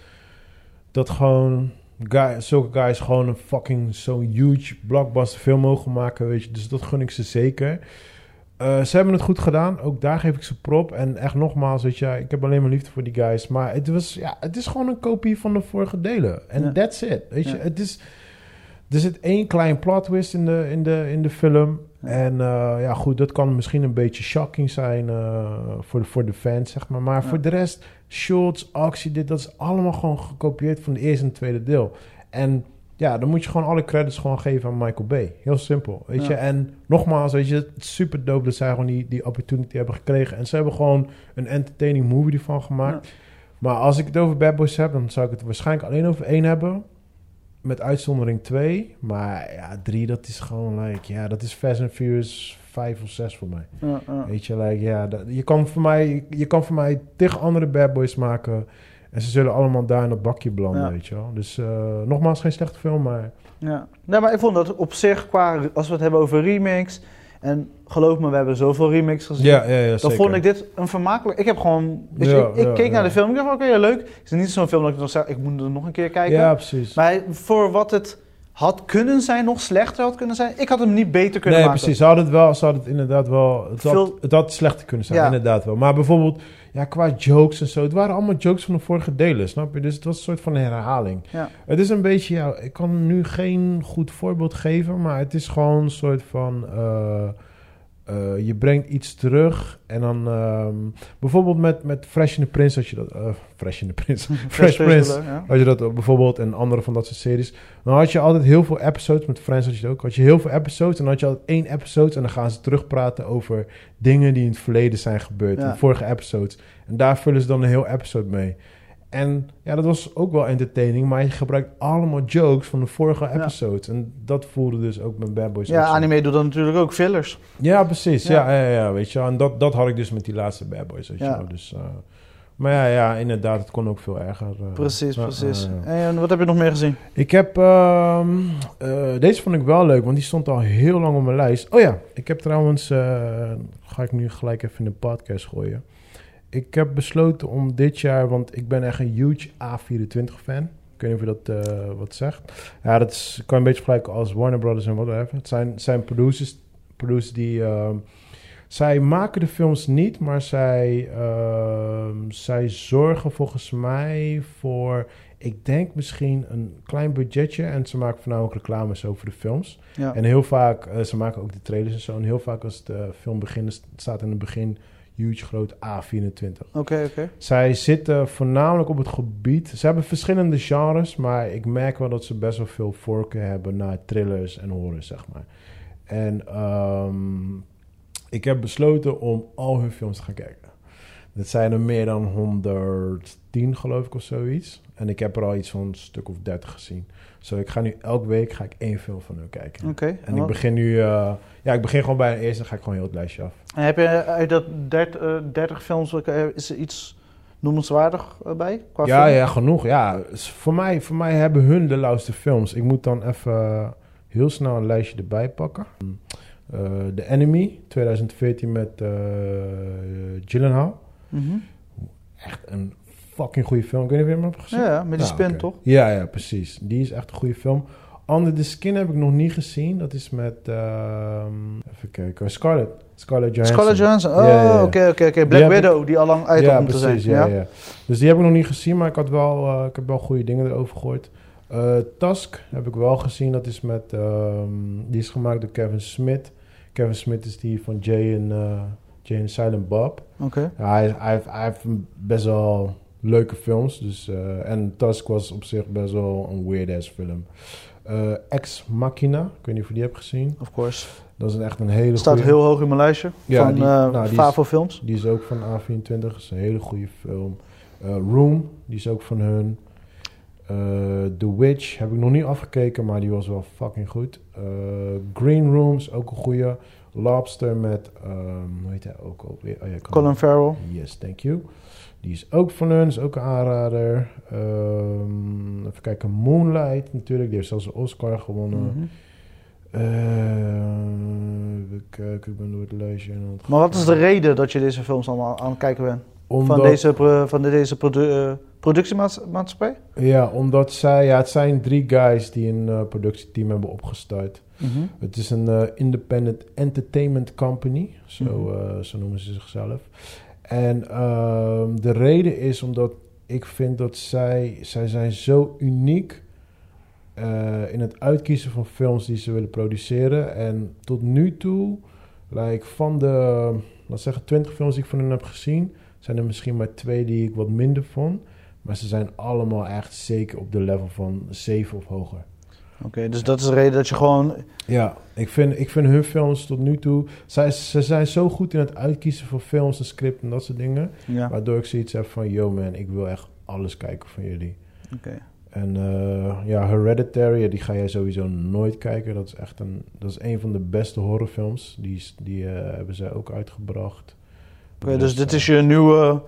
dat gewoon guy, zulke guys gewoon een fucking zo'n huge blockbuster film mogen maken, weet je. Dus dat gun ik ze zeker. Eh, ze hebben het goed gedaan. Ook daar geef ik ze prop. En echt nogmaals, weet je, ik heb alleen maar liefde voor die guys. Maar het, was, ja, het is gewoon een kopie van de vorige delen. En Ja. that's it. Weet je, Ja. het is... Er zit één klein plot twist in de, in de, in de film. En eh, ja, goed, dat kan misschien een beetje shocking zijn eh, voor, de, voor de fans, zeg maar. Maar Ja. voor de rest, shots, actie, dit, dat is allemaal gewoon gekopieerd van de eerste en tweede deel. En ja, dan moet je gewoon alle credits gewoon geven aan Michael Bay. Heel simpel, weet Ja. je. En nogmaals, weet je, het is super dope dat zij gewoon die, die opportunity hebben gekregen. En ze hebben gewoon een entertaining movie ervan gemaakt. Maar als ik het over Bad Boys heb, dan zou ik het waarschijnlijk alleen over één hebben. Met uitzondering 2. Maar ja, 3, dat is gewoon like, ja, dat is Fast and Furious 5 of 6 voor mij. Ja. Weet je, like, ja, dat, je, kan voor mij, je kan voor mij tig andere Bad Boys maken. En ze zullen allemaal daar in dat bakje belanden, Ja. weet je wel. Dus eh, nogmaals, geen slechte film, maar... Ja. Nee, maar ik vond dat op zich, qua, als we het hebben over remakes... En geloof me, we hebben zoveel remakes gezien. Ja, ja, ja, Dan zeker. vond ik dit een vermakelijk... Ik heb gewoon... Ja, ik ik ja, keek naar de film, ik dacht, oké, ja, leuk. Het is niet zo'n film dat ik dan zeg, ik moet er nog een keer kijken. Ja, precies. Maar voor wat het had kunnen zijn, nog slechter had kunnen zijn... Ik had hem niet beter kunnen nee, maken. precies. Ze hadden het wel, ze hadden het inderdaad wel... Het, had, Veel- het had slechter kunnen zijn, Ja. inderdaad wel. Maar bijvoorbeeld, ja, qua jokes en zo... Het waren allemaal jokes van de vorige delen, snap je? Dus het was een soort van herhaling. Ja. Het is een beetje, ja, ik kan nu geen goed voorbeeld geven, maar het is gewoon een soort van. eh, eh, je brengt iets terug en dan ehm, bijvoorbeeld met, met Fresh in the Prince, als je dat. eh, Fresh in the Prince. Fresh Prince. Ja. Als je dat eh, bijvoorbeeld en andere van dat soort series. Dan had je altijd heel veel episodes. Met Friends had je het ook. Had je heel veel episodes. En dan had je altijd één episode. En dan gaan ze terugpraten over dingen die in het verleden zijn gebeurd. Ja. In vorige episodes. En daar vullen ze dan een heel episode mee. En ja, dat was ook wel entertaining. Maar je gebruikt allemaal jokes van de vorige Ja. episodes. En dat voelde dus ook met Bad Boys. Ja, anime doet dan natuurlijk ook fillers. Ja, precies. Ja. Ja, ja, ja, weet je. En dat, dat had ik dus met die laatste Bad Boys, weet je wel. Dus, eh, maar ja, ja, inderdaad, het kon ook veel erger. eh. Precies, precies. En wat heb je nog meer gezien? Ik heb... ehm, eh, deze vond ik wel leuk, want die stond al heel lang op mijn lijst. Oh ja, ik heb trouwens... eh, ga ik nu gelijk even in de podcast gooien. Ik heb besloten om dit jaar... Want ik ben echt een huge A24-fan. Ik weet niet of je dat eh, wat zegt. Ja, dat is, kan een beetje vergelijken als Warner Brothers en whatever. Het zijn, zijn producers, producers die... ehm, zij maken de films niet, maar zij, ehm, zij zorgen volgens mij voor, ik denk misschien een klein budgetje. En ze maken voornamelijk reclames over de films. Ja. En heel vaak, eh, ze maken ook de trailers en zo. En heel vaak als de film begint, staat in het begin huge groot A24. Oké, oké. Zij zitten voornamelijk op het gebied. Ze hebben verschillende genres, maar ik merk wel dat ze best wel veel voorkeur hebben naar thrillers en horror, zeg maar. En ehm, ik heb besloten om al hun films te gaan kijken. Dat zijn er meer dan 110, geloof ik, of zoiets. En ik heb er al iets van een stuk of 30 gezien. Zo, ik ga nu elke week ga ik één film van hun kijken. Oké. En ik begin nu, eh, ja, ik begin gewoon bij een eerste, dan ga ik gewoon heel het lijstje af. En heb je uit dat 30, eh, 30 films, eh, is er iets noemenswaardig eh, bij? Qua Ja, film? ja, genoeg. Ja, voor mij, voor mij hebben hun de lauwste films. Ik moet dan even eh, heel snel een lijstje erbij pakken. Eh The Enemy, 2014 met eh Gyllenhaal. Mhm. Echt een fucking goede film. Ik weet niet of je hem hebt gezien. Ja, ja, met die Nou, spin toch? Ja, ja, precies. Die is echt een goede film. Under the Skin heb ik nog niet gezien. Dat is met, ehm, even kijken, Scarlett. Scarlett Johansson. Scarlett Johansson. Oh, Ja, ja, ja. oké, oké, oké. Die Black ik- Widow, die al lang uit ja, om te zijn. precies, ja, ja. Dus die heb ik nog niet gezien, maar ik, had wel, eh, ik heb wel goede dingen erover gehoord. Eh Tusk heb ik wel gezien. Dat is met, ehm, die is gemaakt door Kevin Smith. Kevin Smith is die van Jay en, eh, Jay en Silent Bob. Oké. Ja, hij, hij, hij heeft best wel leuke films. Dus, eh, en Tusk was op zich best wel een weird-ass film. Eh, Ex Machina, ik weet niet of je die hebt gezien. Of course. Dat is een echt een hele Staat heel hoog in mijn lijstje Ja, van die- eh, nou, die is- Favo Films. Die is ook van A24, dat is een hele goede film. Room, die is ook van hun. The Witch heb ik nog niet afgekeken, maar die was wel fucking goed. Green Room is ook een goede. Lobster met, ehm hoe heet hij ook alweer? Oh, ja, Colin Farrell. Yes, thank you. Die is ook van hun, is ook een aanrader. Ehm, even kijken, Moonlight natuurlijk, die heeft zelfs een Oscar gewonnen. Mhm. Even kijken, ik ben door het lijstje aan het Maar wat is de reden dat je deze films allemaal aan het kijken bent? Omdat- Van deze, van deze produ eh, productiemaatschappij? Ja, omdat zij, ja, het zijn drie guys die een eh, productieteam hebben opgestart. Het is een eh, independent entertainment company, zo, Mhm. zo noemen ze zichzelf. En ehm, de reden is omdat ik vind dat zij, zij zijn zo uniek eh, in het uitkiezen van films die ze willen produceren. En tot nu toe, like, van de, laat zeggen, 20 films die ik van hen heb gezien, zijn er misschien maar twee die ik wat minder vond. Maar ze zijn allemaal echt zeker op de level van 7 of hoger. Oké, dus dat is de reden dat je gewoon... Ja, ik vind, ik vind hun films tot nu toe... Zij, ze zijn zo goed in het uitkiezen van films en script en dat soort dingen. Ja, Waardoor ik zoiets heb van... Yo man, ik wil echt alles kijken van jullie. oké. En eh, ja, Hereditary, die ga jij sowieso nooit kijken. Dat is echt een, dat is een van de beste horrorfilms. Die, die eh, hebben zij ook uitgebracht. Oké, dus dit is je nieuwe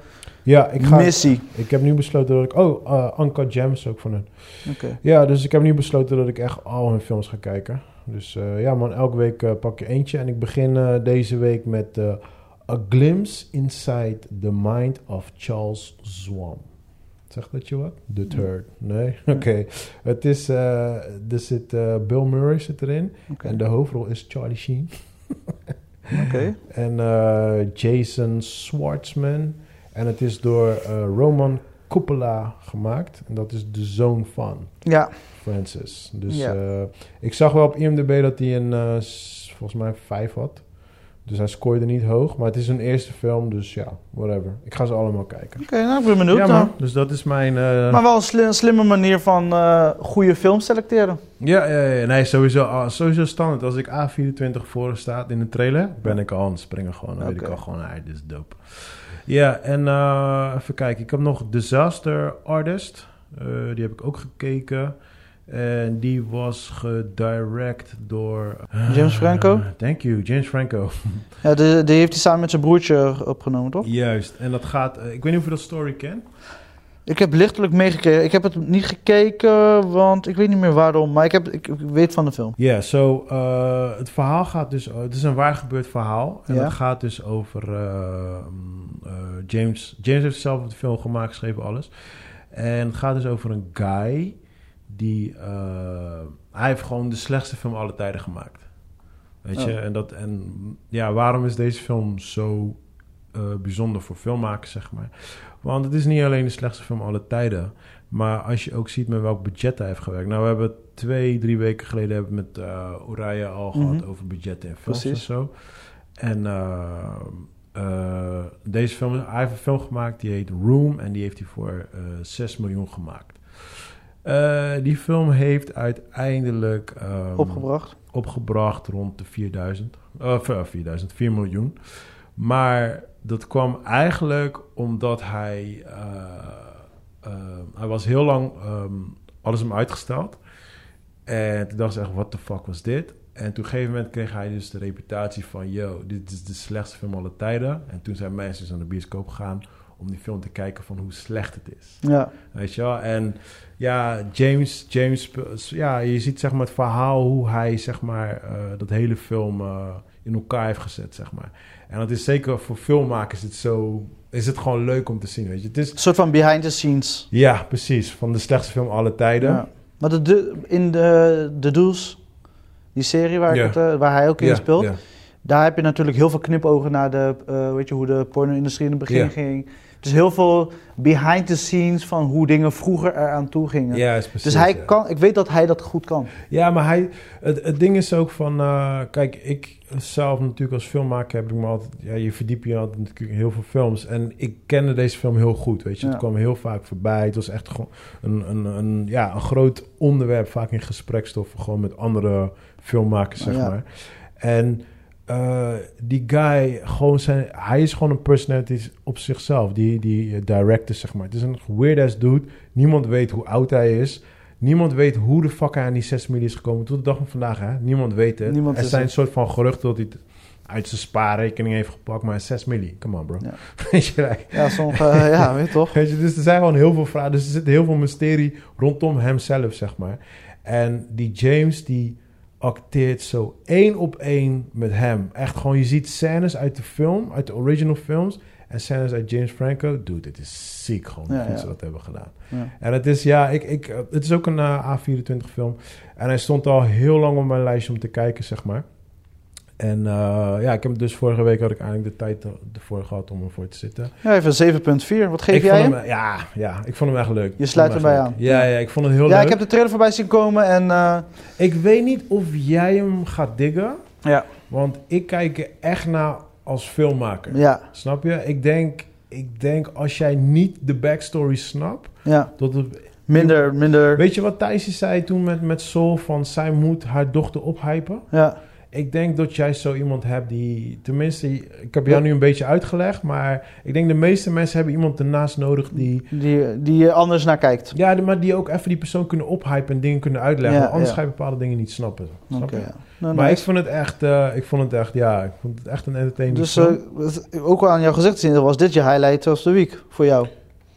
Ja, ik, ga, missie. ik heb nu besloten dat ik... Oh, uh, Uncut Gems ook van hun. Oké. Ja, dus ik heb nu besloten dat ik echt al hun films ga kijken. Dus eh, ja man, elke week eh, pak je eentje. En ik begin eh, deze week met A Glimpse Inside the Mind of Charles Zwam. Zegt dat je wat? The Third. Nee? Oké. Het is... er zit... Bill Murray zit erin. En de hoofdrol is Charlie Sheen. Oké. En Jason Schwartzman. En het is door eh, Roman Coppola gemaakt. En dat is de zoon van... Ja, Francis. Dus Ja. eh, ik zag wel op IMDb dat hij een, eh, volgens mij, 5 had. Dus hij scoorde niet hoog. Maar het is een eerste film, dus ja, whatever. Ik ga ze allemaal kijken. oké, nou ik ben benieuwd. ja, man. Dus dat is mijn... eh, Maar wel een sli- slimme manier van eh, goede films selecteren. ja, ja, ja, nee, sowieso, ah, sowieso standaard. Als ik A24 voor staat in de trailer, ben ik al aan het springen gewoon. Dan weet ik al gewoon, ah, dit is dope. Ja, en eh, even kijken. Ik heb nog Disaster Artist. Die heb ik ook gekeken. En die was gedirect door... James Franco? Eh, thank you, James Franco. Ja, die, die heeft hij samen met zijn broertje opgenomen, toch? Juist. En dat gaat... eh, ik weet niet of je dat story kent. Ik heb lichtelijk meegekeken. Ik heb het niet gekeken, want ik weet niet meer waarom. Maar ik, heb, ik, ik weet van de film. Ja, zo eh, het verhaal gaat dus. het is een waar gebeurd verhaal. En het gaat dus over. eh, eh, James. James heeft zelf de film gemaakt, geschreven, alles. En het gaat dus over een guy. Die. eh, hij heeft gewoon de slechtste film aller tijden gemaakt. Weet je? Oh. En, dat, en ja, waarom is deze film zo eh, bijzonder voor filmmakers, zeg maar? Want het is niet alleen de slechtste film aller tijden. Maar als je ook ziet met welk budget hij heeft gewerkt. Nou, we hebben twee, drie weken geleden hebben we met uh, Uraya al Mhm. gehad over budgetten en films Precies. en zo. En eh, eh, deze film, hij heeft een film gemaakt die heet Room. En die heeft hij voor eh 6 miljoen gemaakt. Eh, die film heeft uiteindelijk ehm, Opgebracht. opgebracht rond de 4000. Of eh, 4000, 4 miljoen. Maar dat kwam eigenlijk omdat hij... eh, eh, hij was heel lang... ehm, alles hem uitgesteld. En toen dacht ze echt, what the fuck was dit? En toen op een gegeven moment kreeg hij dus de reputatie van... Yo, dit is de slechtste film aller tijden. En toen zijn mensen dus naar de bioscoop gegaan... om die film te kijken van hoe slecht het is. Ja. Weet je wel? En ja, James, James, ja, je ziet zeg maar het verhaal hoe hij zeg maar eh, dat hele film eh, in elkaar heeft gezet, zeg maar. En dat is zeker voor filmmakers het zo, is het gewoon leuk om te zien, weet je. Het is, Een soort van behind the scenes. ja, precies, van de slechtste film aller tijden. Ja. Maar de, de, in de, de Doels, die serie waar, het, eh, waar hij ook in speelt. Daar heb je natuurlijk heel veel knipogen naar de, weet je, hoe de porno-industrie in het begin Ja. ging. Dus heel veel behind the scenes van hoe dingen vroeger eraan toe gingen. Ja, is precies. dus hij ja. kan, ik weet dat hij dat goed kan. Ja, maar hij, het, het ding is ook van, eh, kijk, ik zelf natuurlijk als filmmaker heb ik me altijd, ja, je verdiept je altijd natuurlijk in heel veel films. En ik kende deze film heel goed, weet je. Ja. Het kwam heel vaak voorbij. Het was echt gewoon een, een, een, ja, een groot onderwerp, vaak in gesprekstoffen, gewoon met andere filmmakers, zeg Ja. maar. En eh, die guy, gewoon zijn, hij is gewoon een personality op zichzelf, die, die eh, director, zeg maar. Het is een weird ass dude. Niemand weet hoe oud hij is. Niemand weet hoe de fuck hij aan die 6 miljoen is gekomen. Tot de dag van vandaag, hè? Niemand weet het. Niemand er zijn een soort van geruchten dat hij het uit zijn spaarrekening heeft gepakt. Maar 6 miljoen, come on bro. Ja. Weet je, like, Ja, sommige, eh, ja, weet je toch? Weet je, dus er zijn gewoon heel veel vragen. Dus er zit heel veel mysterie rondom hemzelf, zeg maar. En die James, die acteert zo één op één met hem. Echt gewoon, je ziet scènes uit de film, uit de original films... en scènes uit James Franco. Dude, dit is ziek gewoon, hoe Ja, goed ja. ze dat hebben gedaan. Ja. En het is, ja, ik, ik, het is ook een eh, A24 film. En hij stond al heel lang op mijn lijstje om te kijken, zeg maar. En eh, ja, ik heb dus vorige week had ik eigenlijk de tijd er- ervoor gehad om ervoor te zitten. Ja, even 7.4. Wat geef ik jij hem? hem? Ja, ja, ik vond hem echt leuk. Je sluit erbij leuk. Ja, ja, ik vond het heel Ja, leuk. ik heb de trailer voorbij zien komen en... eh, Ik weet niet of jij hem gaat diggen, ja, want ik kijk er echt naar als filmmaker. ja, Snap je? Ik denk, ik denk als jij niet de backstory snapt, ja. dat het... Minder, minder... Weet je wat Thijsje zei toen met, met Soul van zij moet haar dochter ophypen? Ja, Ik denk dat jij zo iemand hebt die, tenminste, ik heb jou nu een beetje uitgelegd, maar ik denk de meeste mensen hebben iemand ernaast nodig die, die, die je anders naar kijkt. ja, maar die ook even die persoon kunnen ophypen en dingen kunnen uitleggen, Ja, anders ja. ga je bepaalde dingen niet snappen. Snap Oké, je? ja. Nou, Maar ik vond het echt, eh, ik vond het echt, ja, ik vond het echt een entertainment Dus eh, ook al aan jou gezegd zien, was dit je highlight of the week voor jou?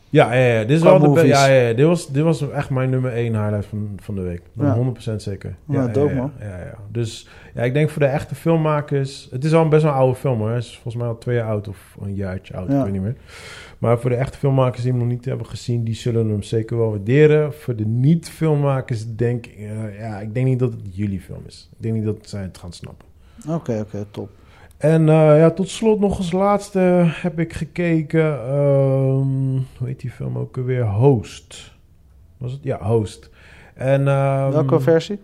Ja, ja, ja, dit is qua wel de, ja, ja, dit was, dit was echt mijn nummer één highlight van, van de week. Ja. 100% zeker. Ja, dope, ja, man. Ja, ja. Dus ja, ik denk voor de echte filmmakers, het is al een best wel een oude film hoor. Het is volgens mij al twee jaar oud of een jaartje oud, Ja. ik weet niet meer. Maar voor de echte filmmakers die hem nog niet hebben gezien, die zullen hem zeker wel waarderen. Voor de niet-filmmakers denk ik, eh, ja, ik denk niet dat het jullie film is. Ik denk niet dat zij het gaan snappen. Oké, oké, top. En eh, ja, tot slot nog als laatste heb ik gekeken, ehm, hoe heet die film ook alweer? Host. Was het? Ja, Host. En, ehm, Welke versie?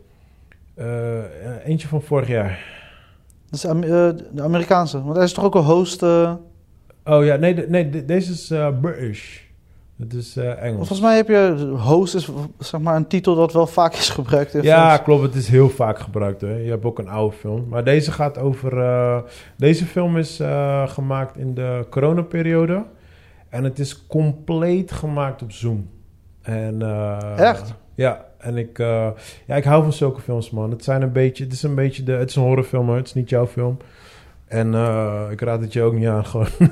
eh, eentje van vorig jaar. Dat is eh, de Amerikaanse. Want hij is toch ook een host... Oh ja, nee, de- nee de- deze is British. Het is eh, Engels. volgens mij heb je... Host is zeg maar een titel dat wel vaak is gebruikt in Ja, films. klopt. Het is heel vaak gebruikt. Hè. Je hebt ook een oude film. Maar deze gaat over... eh, deze film is eh, gemaakt in de coronaperiode. En het is compleet gemaakt op Zoom. En, Echt? Ja. En ik, ja, ik hou van zulke films, man. Het, zijn een beetje, het is een beetje... De, het is een horrorfilm. Het is niet jouw film. En eh, ik raad het je ook niet aan, gewoon.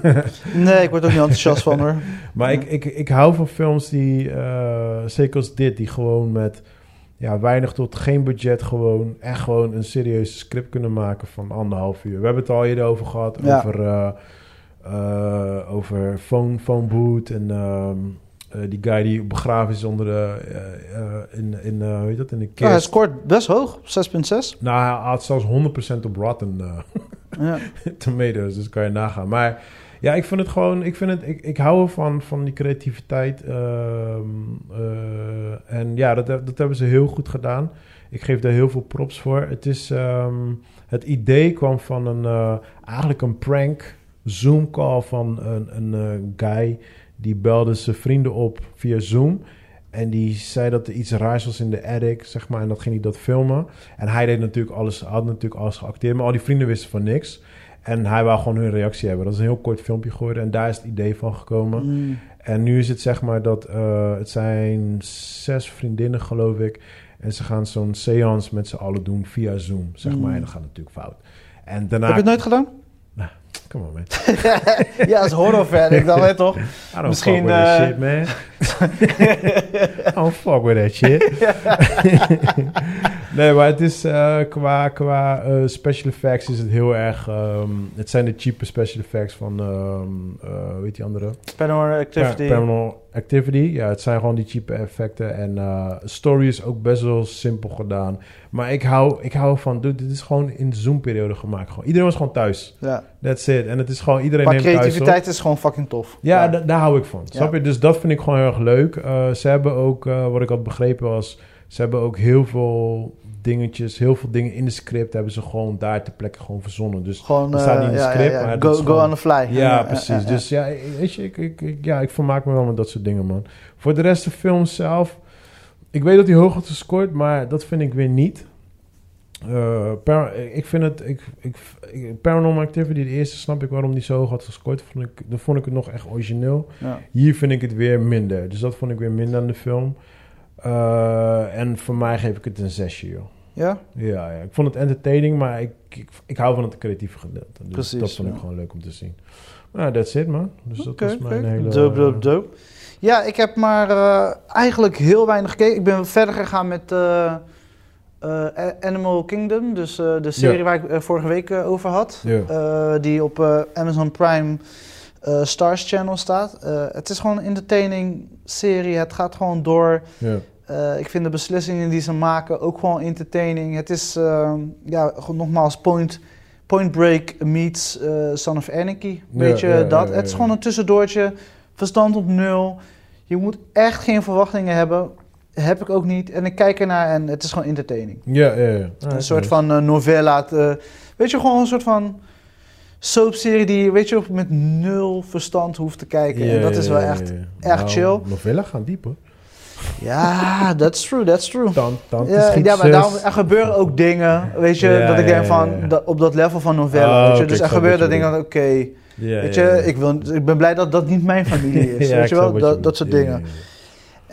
Nee, ik word ook niet enthousiast van hoor. Maar Ja. ik, ik, ik hou van films die, eh, zeker als dit, die gewoon met ja, weinig tot geen budget gewoon echt gewoon een serieus script kunnen maken van anderhalf uur. We hebben het al eerder over gehad, Ja. over, eh, over phone, phone boot en ehm, eh, die guy die begraven is onder de, eh, eh, in, in, eh, hoe heet dat, in de Ja, hij scoort best hoog, 6.6. nou, hij had zelfs 100% op Rotten eh, Ja. Tomatoes, dus kan je nagaan. Maar ja, ik vind het gewoon, ik vind het, ik, ik hou ervan, van die creativiteit. ehm, eh, en ja, dat, dat hebben ze heel goed gedaan. Ik geef daar heel veel props voor. Het is, ehm, het idee kwam van een, eh, eigenlijk een prank Zoom call van een, een eh, guy. Die belde zijn vrienden op via Zoom. En die zei dat er iets raars was in de attic, zeg maar. En dat ging hij dat filmen. En hij deed natuurlijk alles, had natuurlijk alles geacteerd. Maar al die vrienden wisten van niks. En hij wou gewoon hun reactie hebben. Dat is een heel kort filmpje geworden. En daar is het idee van gekomen. Mm. En nu is het zeg maar dat... eh, het zijn zes vriendinnen, geloof ik. En ze gaan zo'n seance met z'n allen doen via Zoom, zeg maar. Mm. En dat gaat natuurlijk fout. En daarna... Heb je het nooit gedaan? Come on, man. ja, als horrorfan. Ik dacht, weet toch? I don't Misschien, fuck with that eh, shit, man. I don't fuck with that shit. Nee, maar het is eh, qua, qua eh, special effects is het heel erg... ehm, het zijn de cheape special effects van... ehm weet die andere? Paranormal Activity. Pa- Paranormal Activity. Ja, het zijn gewoon die cheape effecten. En story is ook best wel simpel gedaan. Maar ik hou, ik hou van... Dude, dit is gewoon in de Zoom-periode gemaakt. Gewoon. Iedereen was gewoon thuis. ja. That's it. En het is gewoon... Iedereen Maar neemt thuis op. creativiteit is gewoon fucking tof. Ja, da- daar hou ik van. Ja. Snap je? Dus dat vind ik gewoon heel erg leuk. Eh, ze hebben ook, eh, wat ik had begrepen was... Ze hebben ook heel veel dingetjes, heel veel dingen in de script... hebben ze gewoon daar ter plekke gewoon verzonnen. Dus Gewoon, Dat staat niet in eh, de ja, script, ja, ja. maar Go, go gewoon- on the fly. ja, precies. Dus ja, weet je, ik, ik- ja, ik vermaak me wel met dat soort dingen, man. Voor de rest, de film zelf... Ik weet dat hij hoog had gescoord, maar dat vind ik weer niet. Eh, ik vind het... Ik, ik, ik- Paranormal Activity, de eerste, snap ik waarom die zo hoog had gescoord. Vond ik, dan vond ik het nog echt origineel. Ja. Hier vind ik het weer minder. Dus dat vond ik weer minder aan de film. Eh, en voor mij geef ik het een zesje, joh. Ja? Ja, ja, ik vond het entertaining, maar ik, ik, ik hou van het creatieve gedeelte. Dus Precies, dat vond ik gewoon leuk om te zien. Nou, that's it, man. Dus dat was mijn hele... Dope, dope, dope. Ja, ik heb maar eh, eigenlijk heel weinig gekeken. Ik ben verder gegaan met eh, eh, Animal Kingdom. Dus de serie Ja. waar ik vorige week over had. Ja. Die op Amazon Prime Stars Channel staat. Het is gewoon een entertaining serie. Het gaat gewoon door. Ja. Ik vind de beslissingen die ze maken ook gewoon entertaining. Het is, eh, ja, nogmaals, Point, point Break meets Son of Anarchy. Weet je dat? Het is gewoon een tussendoortje. Verstand op nul. Je moet echt geen verwachtingen hebben. Heb ik ook niet. En ik kijk ernaar en het is gewoon entertaining. Ja, ja, ja. Ah, een soort nice. van eh, novella. eh, weet je, gewoon een soort van soapserie die weet je, met nul verstand hoeft te kijken. En dat is wel echt, echt Nou, chill. Novellen gaan diep, hoor. ja, that's true, that's true. Tant, tante Ja, ja, maar daarom, er gebeuren ook dingen, weet je, Ja, dat ik denk van, dat- op dat level van novelle, weet je. oké, Dus er gebeuren je dingen, dat, oké, Ja, weet je, ja. ik, wil, ik ben blij dat dat niet mijn familie is, Ja, weet je wel, dat, dat soort dingen.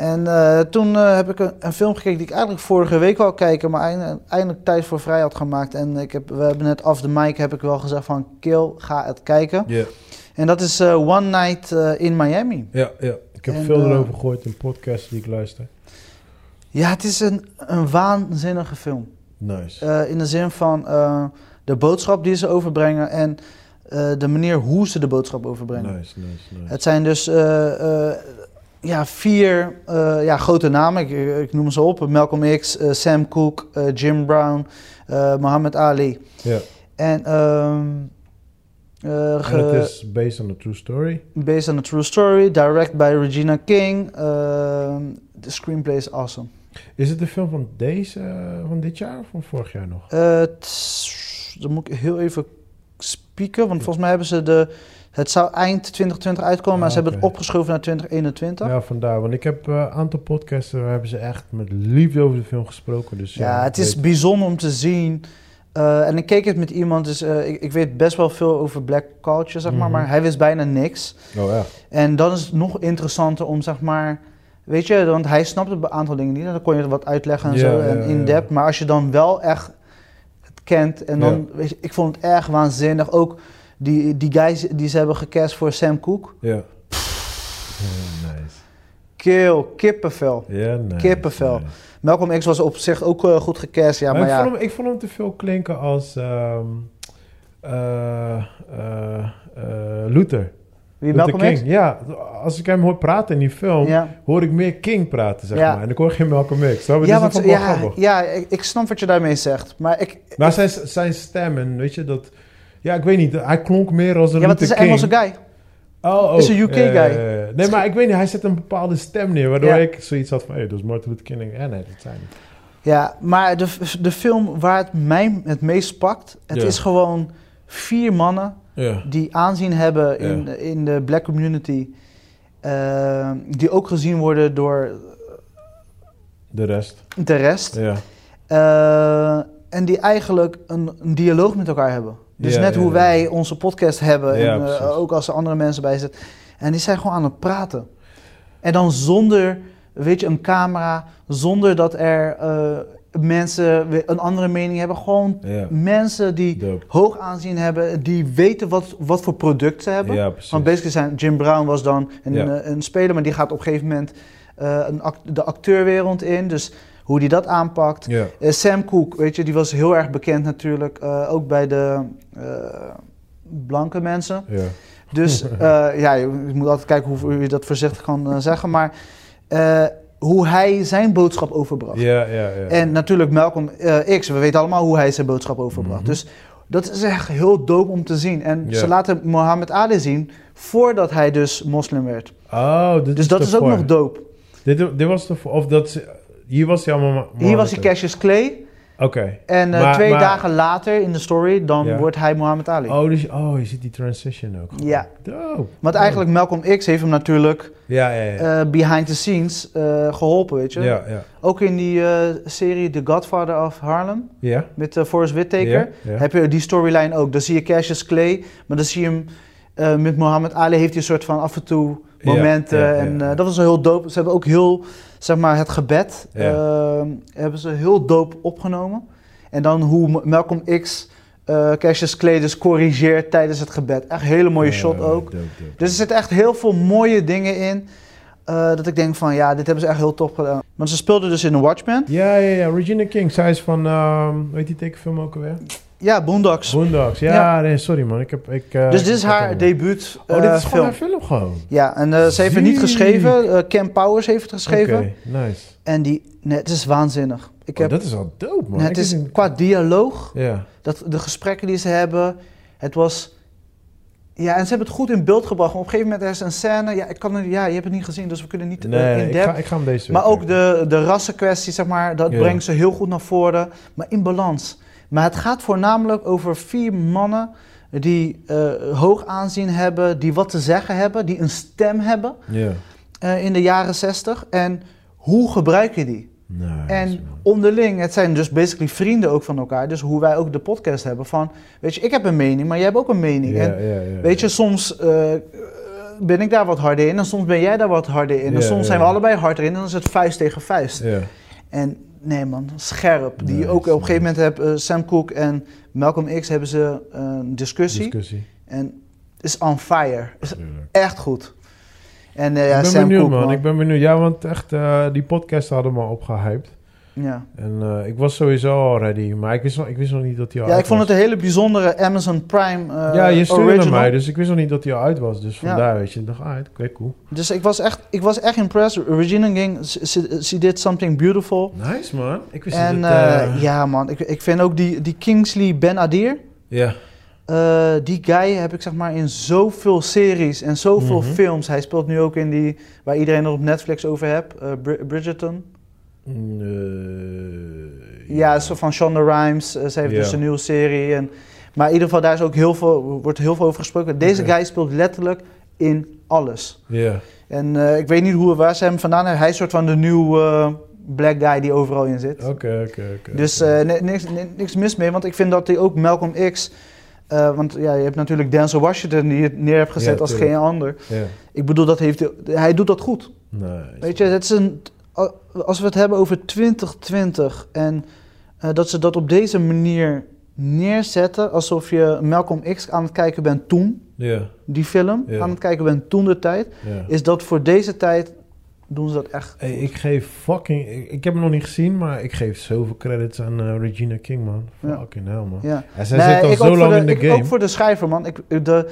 En eh, toen eh, heb ik een, een film gekeken die ik eigenlijk vorige week wou kijken, maar eindelijk, eindelijk tijd voor vrij had gemaakt. En ik heb, we hebben net af de mic heb ik wel gezegd van, Kill, ga het kijken. Ja, En dat is eh, One Night in Miami. ja, ja. Ik heb En, veel erover gehoord in podcasts die ik luister. Ja, het is een, een waanzinnige film. Nice. In de zin van de boodschap die ze overbrengen en eh, de manier hoe ze de boodschap overbrengen. nice, nice, nice. Het zijn dus eh, eh, ja, vier ja, grote namen, ik, ik noem ze op. Malcolm X, Sam Cooke, Jim Brown, Muhammad Ali. Ja. En, het is based on a true story. based on a true story, direct by Regina King. Ehm, De screenplay is awesome. Is het de film van deze, van dit jaar of van vorig jaar nog? T- dan moet ik heel even spieken, want volgens mij hebben ze de... Het zou eind 2020 uitkomen, maar Ah, ze hebben het opgeschoven naar 2021. Ja, vandaar. Want ik heb eh, een aantal podcasts, daar hebben ze echt met liefde over de film gesproken. Dus ja, het ik is weet- bijzonder om te zien. Eh, en ik keek het met iemand, dus eh, ik, ik weet best wel veel over black culture, zeg maar, Mhm. maar hij wist bijna niks. Oh ja. En dan is het nog interessanter om, zeg maar, weet je, want hij snapte een aantal dingen niet en dan kon je er wat uitleggen en zo, en in-depth. Maar als je dan wel echt het kent en dan, weet je, ik vond het erg waanzinnig. Ook die, die guys die ze hebben gecast voor Sam Cooke. Ja. Nice. Kill, kippenvel. Ja, nice. Kippenvel. nice. Malcolm X was op zich ook eh, goed gecast, ja, maar maar ik, ja. Vond hem, ik vond hem te veel klinken als eh, Luther. Wie, Malcolm X? Ja, als ik hem hoor praten in die film, Ja. hoor ik meer King praten, zeg Ja. maar. En ik hoor geen Malcolm X. Ja, want, ja, ja ik, ik snap wat je daarmee zegt. Maar ik, Maar zijn, zijn stem en weet je, dat... Ja, ik weet niet, hij klonk meer als een ja, want het is een. Engelse guy. Oh, oh. is een UK guy. Nee, maar ik weet niet, hij zet een bepaalde stem neer, waardoor ik zoiets had van, hé, dat is Martin Luther King. Ja, nee, dat zijn. Ja, maar de, de film waar het mij het meest pakt, het is gewoon vier mannen Ja. die aanzien hebben in, in de black community. eh, die ook gezien worden door De rest. de rest. Ja. Eh, en die eigenlijk een, een dialoog met elkaar hebben. Dus net hoe wij onze podcast hebben. En, eh, ook als er andere mensen bij zitten. En die zijn gewoon aan het praten. En dan zonder, weet je, een camera. Zonder dat er mensen een andere mening hebben. Gewoon Ja. mensen die Dope. hoog aanzien hebben. Die weten wat, wat voor product ze hebben. Ja. Want basically zijn Jim Brown was dan een, Ja. eh, een speler, maar die gaat op een gegeven moment eh, een act- de acteurwereld in. Dus hoe hij dat aanpakt. Ja. Eh, Sam Cooke, weet je, die was heel erg bekend natuurlijk, ook bij de blanke mensen. Ja. Dus ja, je moet altijd kijken hoe je dat voorzichtig kan zeggen, maar hoe hij zijn boodschap overbracht. Ja, ja, ja. En natuurlijk Malcolm eh, X, we weten allemaal hoe hij zijn boodschap overbracht. Mhm. Dus dat is echt heel dope om te zien. En ze laten Mohammed Ali zien voordat hij dus moslim werd. Oh, dit Dus dat is ook nog dope. Dit, dit was de of dat hier was hij allemaal. Hier was hij Cassius Clay. Oké. En eh, Maar- twee maar- dagen later in de story, dan Ja. wordt hij Muhammad Ali. Oh, dus, oh, je ziet die transition ook. Ja. Dope. Want eigenlijk Malcolm X heeft hem natuurlijk Ja, ja, ja. eh, behind the scenes eh, geholpen, weet je. ja, ja. Ook in die serie The Godfather of Harlem Ja. met Forrest Whitaker. Ja. Heb je die storyline ook. Dan zie je Cassius Clay, maar dan zie je hem met Muhammad Ali heeft hij een soort van af en toe momenten. en dat was heel dope. Ze hebben ook heel, zeg maar, het gebed Ja. eh, hebben ze heel dope opgenomen. En dan hoe Malcolm X eh Cassius Clay dus corrigeert tijdens het gebed. Echt een hele mooie shot ook. dope, dope. Dus er zitten echt heel veel mooie dingen in. eh, dat ik denk van ja, dit hebben ze echt heel tof gedaan. Want ze speelden dus in een Watchmen. Ja, ja, ja. Regina King. Zij is van, ehm weet die tekenfilm ook alweer? Ja, Boondocks. Boondocks. Ja, Ja. nee, sorry man. Ik heb, ik, eh, dus dit is haar debuut Oh, eh, dit is film. gewoon haar film gewoon. Ja, en eh, ze heeft het niet geschreven. eh Cam Powers heeft het geschreven. Oké, nice. En die, nee, het is waanzinnig. Ik Oh, heb, dat is wel dope man. nee, Ik het is niet- qua dialoog, Ja. dat, de gesprekken die ze hebben, het was... Ja, en ze hebben het goed in beeld gebracht. Maar op een gegeven moment er is een scène, ja, ik kan het, ja, je hebt het niet gezien, dus we kunnen niet eh, Nee, in ik ga, ik ga hem deze Maar ook de, de rassenkwestie, zeg maar, dat Ja. brengt ze heel goed naar voren. Maar in balans. Maar het gaat voornamelijk over vier mannen die eh, hoog aanzien hebben, die wat te zeggen hebben, die een stem hebben eh, in de jaren zestig. En hoe gebruik je die? En onderling, het zijn dus basically vrienden ook van elkaar. Dus hoe wij ook de podcast hebben van, weet je, ik heb een mening, maar jij hebt ook een mening. En weet je, soms eh, ben ik daar wat harder in en soms ben jij daar wat harder in. En soms zijn we allebei harder in en dan is het vuist tegen vuist. En nee man, scherp. Die ook op een gegeven moment hebben Sam Cooke en Malcolm X hebben ze eh, een discussie. Discussie. En is on fire. Is echt goed. En eh, ja, ik ben Sam benieuwd, Cooke man. man. Ik ben benieuwd. Ja, want echt, eh, die podcast hadden me opgehyped. Ja. En eh, ik was sowieso al ready. Maar ik wist nog, ik wist nog niet dat hij al ja, ik uit vond het was. een hele bijzondere Amazon Prime eh Ja, je stuurde original. mij, dus ik wist nog niet dat hij al uit was. Dus Ja. vandaar, weet je. Ik dacht, ah, oké, cool. Dus ik was echt, ik was echt impressed. Regina King, she, she- did something beautiful. Nice, man. Ik wist En dat... eh, ja man, ik, ik vind ook die, die Kingsley Ben Adir. ja. Die guy heb ik zeg maar in zoveel series en zoveel Mhm. films. Hij speelt nu ook in die waar iedereen er op Netflix over hebt, Bri- Bridgerton. Eh, Ja, zo van Shonda Rhimes. eh, ze heeft dus een nieuwe serie. En, maar in ieder geval, daar is ook heel veel, wordt heel veel over gesproken. Deze guy speelt letterlijk in alles. Ja. En eh, ik weet niet hoe, waar ze hem vandaan hebben. Hij is soort van de nieuwe black guy die overal in zit. Oké, oké, oké. Dus oké. niks, ni- niks mis mee, want ik vind dat hij ook Malcolm X... want ja, je hebt natuurlijk Denzel Washington die het neer hebt gezet Ja, als geen ander. Ja. Ik bedoel, dat heeft, hij- doet dat goed. Weet je, het is een, als we het hebben over 2020 en eh, dat ze dat op deze manier neerzetten, alsof je Malcolm X aan het kijken bent toen, Ja, die film, Ja. aan het kijken bent toen de tijd, ja. is dat voor deze tijd, doen ze dat echt. Hey, ik geef fucking... Ik, ik heb hem nog niet gezien, maar ik geef zoveel credits aan eh, Regina King, man. Ja. Fucking hell, man. Ja. En zij Nee, zit al zo lang de- in de ik game. Ook voor de schrijver, man. Ik, de,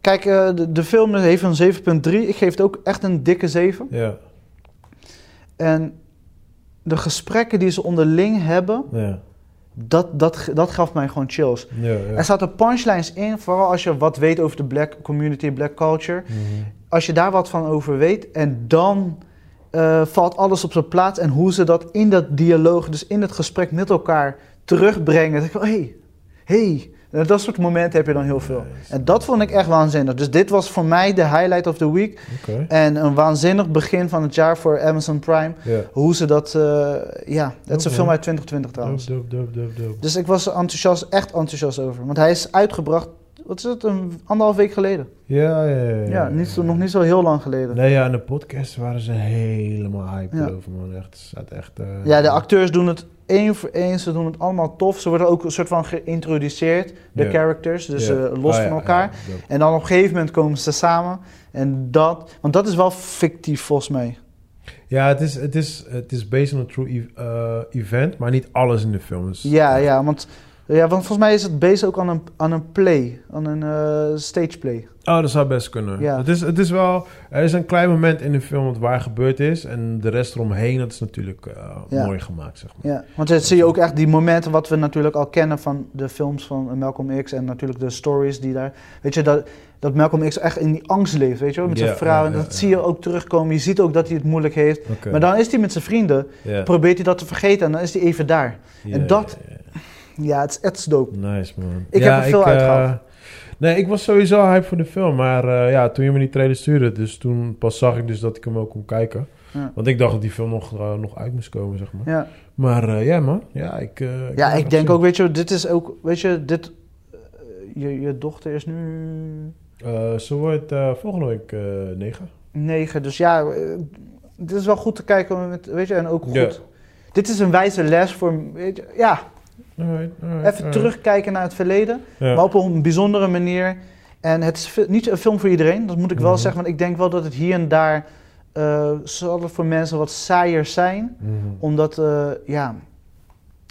kijk, eh, de, de film heeft een 7.3. Ik geef het ook echt een dikke 7. Ja, En de gesprekken die ze onderling hebben, ja, dat, dat, dat gaf mij gewoon chills. ja. ja. Er zaten punchlines in, vooral als je wat weet over de black community, black culture. Mhm. Als je daar wat van over weet en dan eh, valt alles op zijn plaats en hoe ze dat in dat dialoog, dus in het gesprek met elkaar terugbrengen. Denk ik, hé, hey, hey. En Dat soort momenten heb je dan heel veel. En dat vond ik echt waanzinnig. Dus dit was voor mij de highlight of the week. En een waanzinnig begin van het jaar voor Amazon Prime. Ja. Hoe ze dat, eh, ja, het is een film uit 2020 trouwens. Dus ik was enthousiast, echt enthousiast over. Want hij is uitgebracht, wat is het, een anderhalf week geleden. Ja, ja, ja. Ja, niet zo, nog niet zo heel lang geleden. Nee, ja, in de podcast waren ze helemaal hyped Ja. over, man. Echt, het echt... eh, Ja, de acteurs doen het één voor één, ze doen het allemaal tof. Ze worden ook een soort van geïntroduceerd, de characters, dus eh, los Ah, van ja, elkaar. ja. En dan op een gegeven moment komen ze samen. En dat, want dat is wel fictief volgens mij. Ja, het is, het is, het is based on a true e- eh, event, maar niet alles in de film is. Ja, ja, want, ja, want volgens mij is het based ook aan een, aan een play, aan een eh, stage play. Oh, dat zou best kunnen. Ja. Het, is, het is wel... Er is een klein moment in de film wat waar gebeurd is. En de rest eromheen, dat is natuurlijk eh, Ja. mooi gemaakt, zeg maar. Ja, want dan zie je ook echt die momenten wat we natuurlijk al kennen van de films van Malcolm X en natuurlijk de stories die daar, weet je, dat, dat Malcolm X echt in die angst leeft, weet je wel, met zijn vrouw. en dat zie je ook terugkomen. Je ziet ook dat hij het moeilijk heeft. Maar dan is hij met zijn vrienden, probeert hij dat te vergeten en dan is hij even daar. En dat- ja, ja. Ja, het is echt dope. Nice, man. Ik heb er veel eh, uitgehaald. nee, ik was sowieso hype voor de film. Maar eh, ja, toen je me die trailer stuurde... Dus toen pas zag ik dus dat ik hem ook kon kijken. Ja. Want ik dacht dat die film nog, eh, nog uit moest komen, zeg maar. Ja, Maar eh, ja, man. Ja, ik... eh, ja ik denk zin ook, weet je, dit is ook, weet je, dit, eh, je, je dochter is nu Eh, ze wordt eh, volgende week eh negen. negen, dus ja, eh, dit is wel goed te kijken, met, weet je, en ook goed. Ja. Dit is een wijze les voor, weet je, ja, Alright, alright, Even terugkijken naar het verleden, Ja. maar op een bijzondere manier. En het is niet een film voor iedereen, dat moet ik wel Mhm. zeggen. Want ik denk wel dat het hier en daar eh, zal het voor mensen wat saaier zijn. Mhm. Omdat, eh, ja,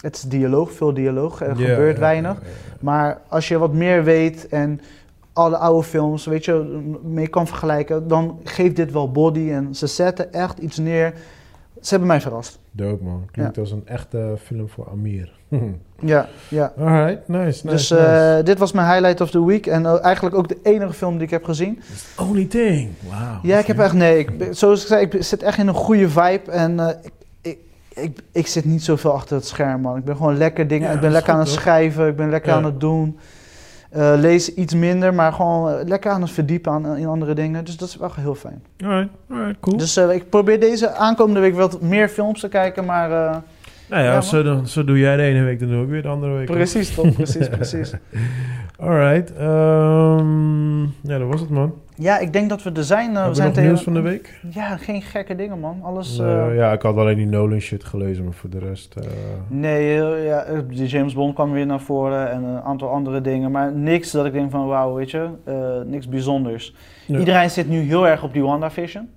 het is dialoog, veel dialoog, er gebeurt weinig. Maar als je wat meer weet en alle oude films, weet je, mee kan vergelijken, dan geeft dit wel body. En ze zetten echt iets neer. Ze hebben mij verrast. Dope, man. Klinkt als een echte film voor Amir. Ja, ja. Alright, nice, nice, dus nice. eh, dit was mijn highlight of the week. En eh, eigenlijk ook de enige film die ik heb gezien. Only thing. Wow. Ja, ik heb echt, nee, ik, zoals ik zei, ik zit echt in een goede vibe. En eh, ik, ik, ik, ik zit niet zoveel achter het scherm, man. Ik ben gewoon lekker dingen. Ja, ik ben lekker aan het schrijven, ik ben lekker Ja. aan het doen. Eh, lees iets minder, maar gewoon eh, lekker aan het verdiepen aan, in andere dingen. Dus dat is wel heel fijn. Alright, alright, cool. Dus eh, ik probeer deze aankomende week wat meer films te kijken, maar... eh, nou ja, ja, zo, dan- zo doe jij de ene week, dan doe ik weer de andere week. precies toch, precies, precies. Alright. ehm ja, dat was het, man. Ja, ik denk dat we er zijn. eh, we zijn nog tegen- nieuws van de week? Ja, geen gekke dingen, man. Alles... Eh, ja, ik had alleen die Nolan shit gelezen, maar voor de rest... eh, Nee, ja, die James Bond kwam weer naar voren en een aantal andere dingen. Maar niks dat ik denk van wauw, weet je, niks bijzonders. ja. Iedereen zit nu heel erg op die WandaVision.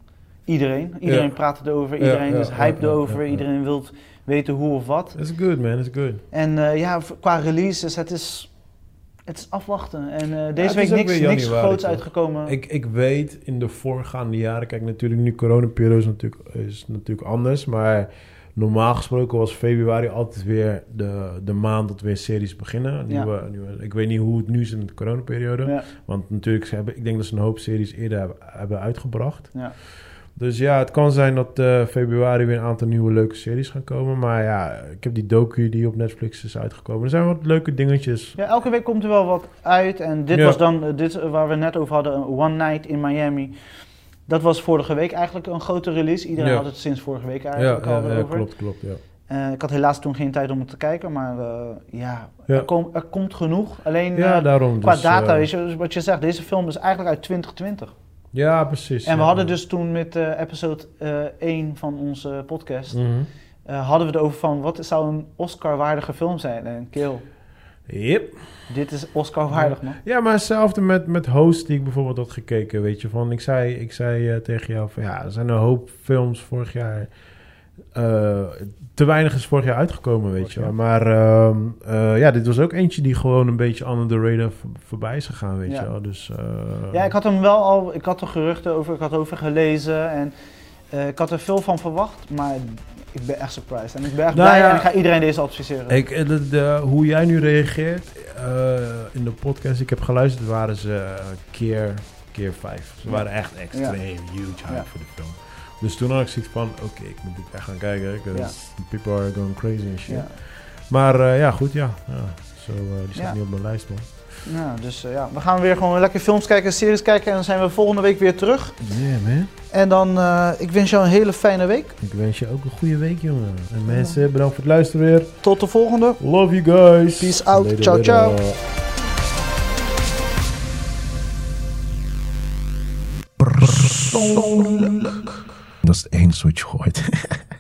Iedereen. Iedereen Ja. praat erover, iedereen ja, is hyped erover, ja. iedereen wil weten hoe of wat. It's good, man. It's good. En ja, qua releases, het is, het is afwachten. En het deze week niks, niks groots uitgekomen. Ik, ik weet in de voorgaande jaren, kijk natuurlijk nu coronaperiode is natuurlijk, is natuurlijk anders, maar normaal gesproken was februari altijd weer de, de maand dat weer series beginnen. Ja. Nieuwe, nieuwe, ik weet niet hoe het nu is in de coronaperiode, ja, want natuurlijk ze hebben, ik denk dat ze een hoop series eerder hebben, hebben uitgebracht. ja. Dus ja, het kan zijn dat eh, februari weer een aantal nieuwe leuke series gaan komen, maar ja, ik heb die docu die op Netflix is uitgekomen. Er zijn wat leuke dingetjes. Ja, elke week komt er wel wat uit. En dit Ja. was dan, eh, dit eh, waar we net over hadden, One Night in Miami. Dat was vorige week eigenlijk een grote release. Iedereen Ja. had het sinds vorige week eigenlijk ja, al ja, over. klopt, klopt, ja. Ik had helaas toen geen tijd om het te kijken, maar ja, Ja. Er, kom- er komt genoeg. Alleen Ja, daarom. qua dus, data, weet je, dus wat je zegt, deze film is eigenlijk uit 2020. Ja, precies. En we ja. hadden dus toen met eh, episode eh 1 van onze podcast, Mhm. eh, hadden we het over van wat zou een Oscar-waardige film zijn. En Kill, Yep. dit is Oscar-waardig man. Ja, maar hetzelfde met, met Host die ik bijvoorbeeld had gekeken, weet je. Van, ik zei, ik zei tegen jou van ja, er zijn een hoop films vorig jaar... eh, te weinig is vorig jaar uitgekomen, weet je wel. Maar ehm, eh, ja, dit was ook eentje die gewoon een beetje under the radar voor- voorbij is gegaan, weet Ja. je wel. Dus, eh, Ja, ik had hem wel al, ik had er geruchten over, ik had over gelezen en ik had er veel van verwacht, maar ik ben echt surprised. En ik ben echt Nou blij ja, en ik ga iedereen deze adviseren. Ik, de, de- hoe jij nu reageert in de podcast, ik heb geluisterd, waren ze keer, keer vijf. Ze waren echt extreem huge hype voor de film. Dus toen had ik zoiets van, oké, ik moet dit echt gaan kijken, because people are going crazy and shit. ja. Maar eh, ja, goed, ja. ja. Zo, eh, die staat Ja. niet op mijn lijst, man. Ja, dus eh, ja, we gaan weer gewoon lekker films kijken, series kijken en dan zijn we volgende week weer terug. Yeah, man. En dan, eh, ik wens jou een hele fijne week. Ik wens je ook een goede week, jongen. En mensen, bedankt voor het luisteren weer. Tot de volgende. Love you guys. Peace out. Ciao, ciao. Persoonlijk. Dat is het enige wat.